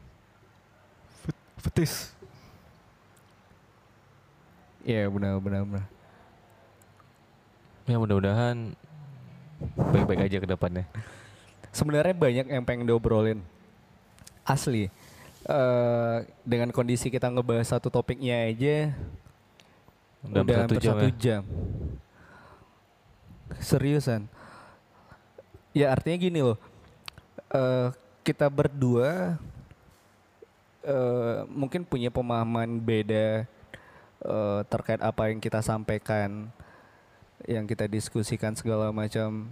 Fetis. Iya benar benar benar. Ya mudah-mudahan baik-baik aja ke depannya. Sebenarnya banyak yang pengen diobrolin. Asli. eh dengan kondisi kita ngebahas satu topiknya aja Udah udah, hampir jam satu ya. jam. Seriusan. Ya artinya gini loh. eh kita berdua eh mungkin punya pemahaman beda eh, terkait apa yang kita sampaikan, yang kita diskusikan segala macam.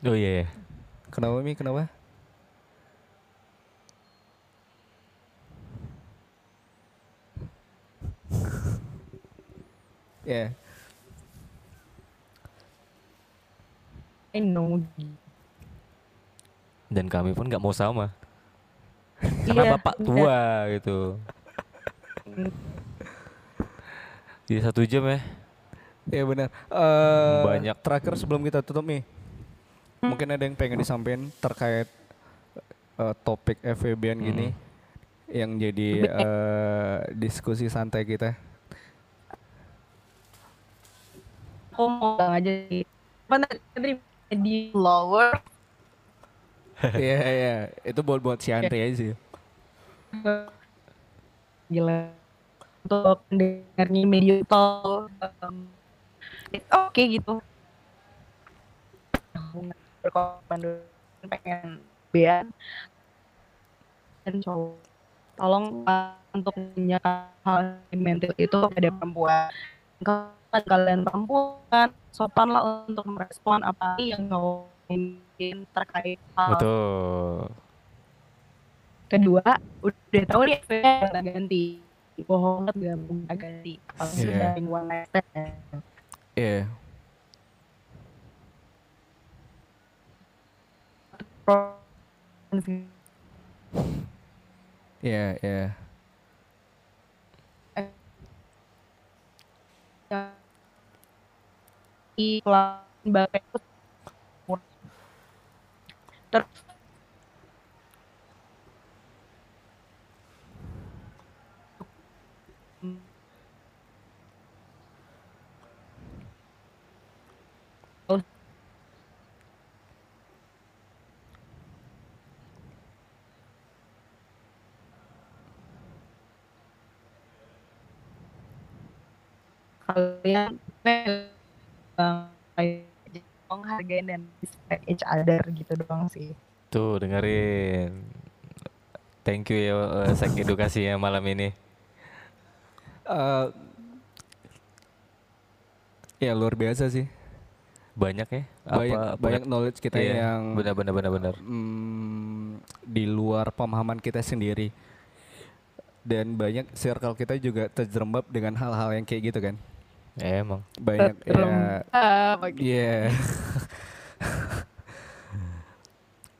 Oh iya. iya. Kenapa Mi? Kenapa? Ya, I know. Dan kami pun nggak mau sama. Karena Iya, bapak iya. tua gitu. Jadi satu jam ya. ya benar. Eh, Banyak. Terakhir sebelum kita tutup nih, mungkin ada yang pengen disampaikan terkait eh, topik FVB-an gini, yang jadi eh, diskusi santai kita. Aku mau bilang aja sih. Di lower Iya iya, itu buat buat si Andre aja sih. gila. Untuk dengarnya media tol um, it's okay gitu Berkomando pengen bean dan cowok. Tolong uh, untuk menanyakan hal mental itu pada perempuan. Kalau kalian perempuan sopanlah untuk merespon apa yang ngomongin terkait hal. Betul. kedua udah tahu nih nggak ganti. Bohong banget gak ganti. Kalau Iya. sudah yang one night stand Iya. Iya iya. iklan terus kalian menghargai dan respect each other gitu doang sih Tuh dengerin. Thank you ya eh, sek edukasinya malam ini. Eh, ya luar biasa sih. Banyak ya? Banyak banyak knowledge kita Iya, yang benar benar benar benar. mm, di luar pemahaman kita sendiri. Dan banyak circle kita juga terjerembab dengan hal-hal yang kayak gitu kan. Ya, emang. Banyak ya Terjerembab, gitu. Iya.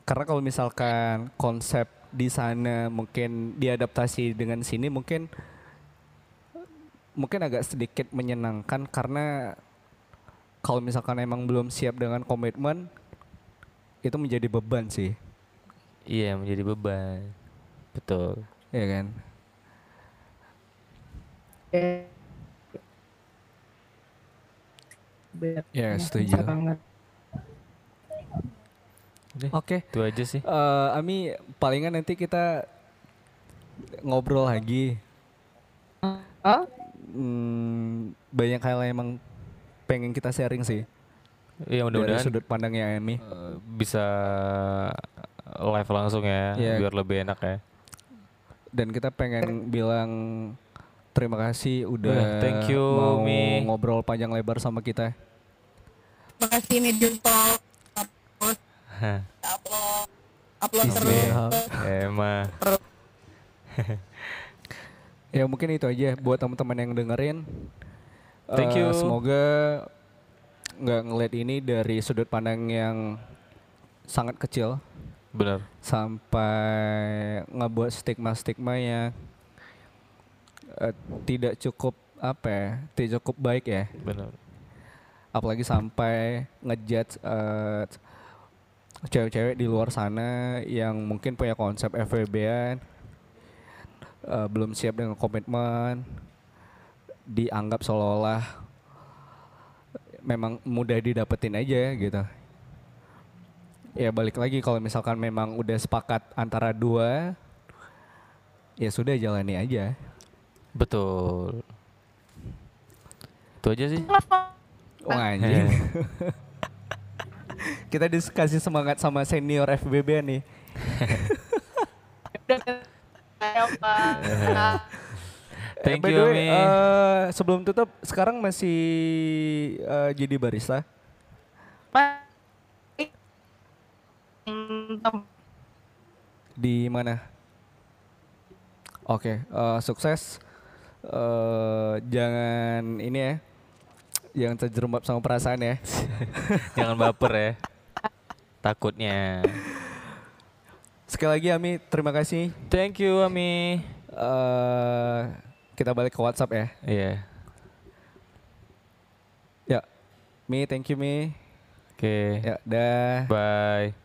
Karena kalau misalkan konsep di sana mungkin diadaptasi dengan sini mungkin mungkin agak sedikit menyenangkan karena kalau misalkan emang belum siap dengan komitmen itu menjadi beban sih, Iya menjadi beban. Betul. ya kan? Ya, Bisa setuju. banget. Oke, itu aja sih. Eh, Ami palingan nanti kita ngobrol lagi. Oh, Hmm, banyak hal yang emang pengen kita sharing sih Iya dari mudah-mudahan sudut pandangnya Ami. eh, bisa live langsung ya, Iya. biar lebih enak ya. Dan kita pengen bilang terima kasih udah Eh, thank you, mau Mi. ngobrol panjang lebar sama kita. Makasih Medium Talk. Upload, upload, upload Isi. terus. Emang. Ya mungkin itu aja buat teman-teman yang dengerin. Thank Eh, you. Semoga nggak ngeliat ini dari sudut pandang yang sangat kecil Benar. sampai ngebuat stigma-stigma yang eh, tidak cukup apa ya, tidak cukup baik ya. Benar. Apalagi sampai ngejudge eh, cewek-cewek di luar sana yang mungkin punya konsep FWB-an eh, belum siap dengan komitmen dianggap seolah-olah memang mudah didapetin aja gitu. Ya balik lagi kalau misalkan memang udah sepakat antara dua ya sudah jalani aja. Betul. Itu aja sih. Oh anjing. Kita dikasih semangat sama senior FBB nih. Thank you, way, Mi. eh, sebelum tutup, sekarang masih eh, jadi barista. Di mana? Oke, eh, sukses. Eh, jangan ini ya, jangan terjerembab sama perasaan ya. Jangan baper ya. Takutnya. Sekali lagi Ami, terima kasih. Thank you, Ami. Eh, kita balik ke WhatsApp ya. Iya. Ya, Mi, thank you Mi. Oke. Ya, dah. Bye.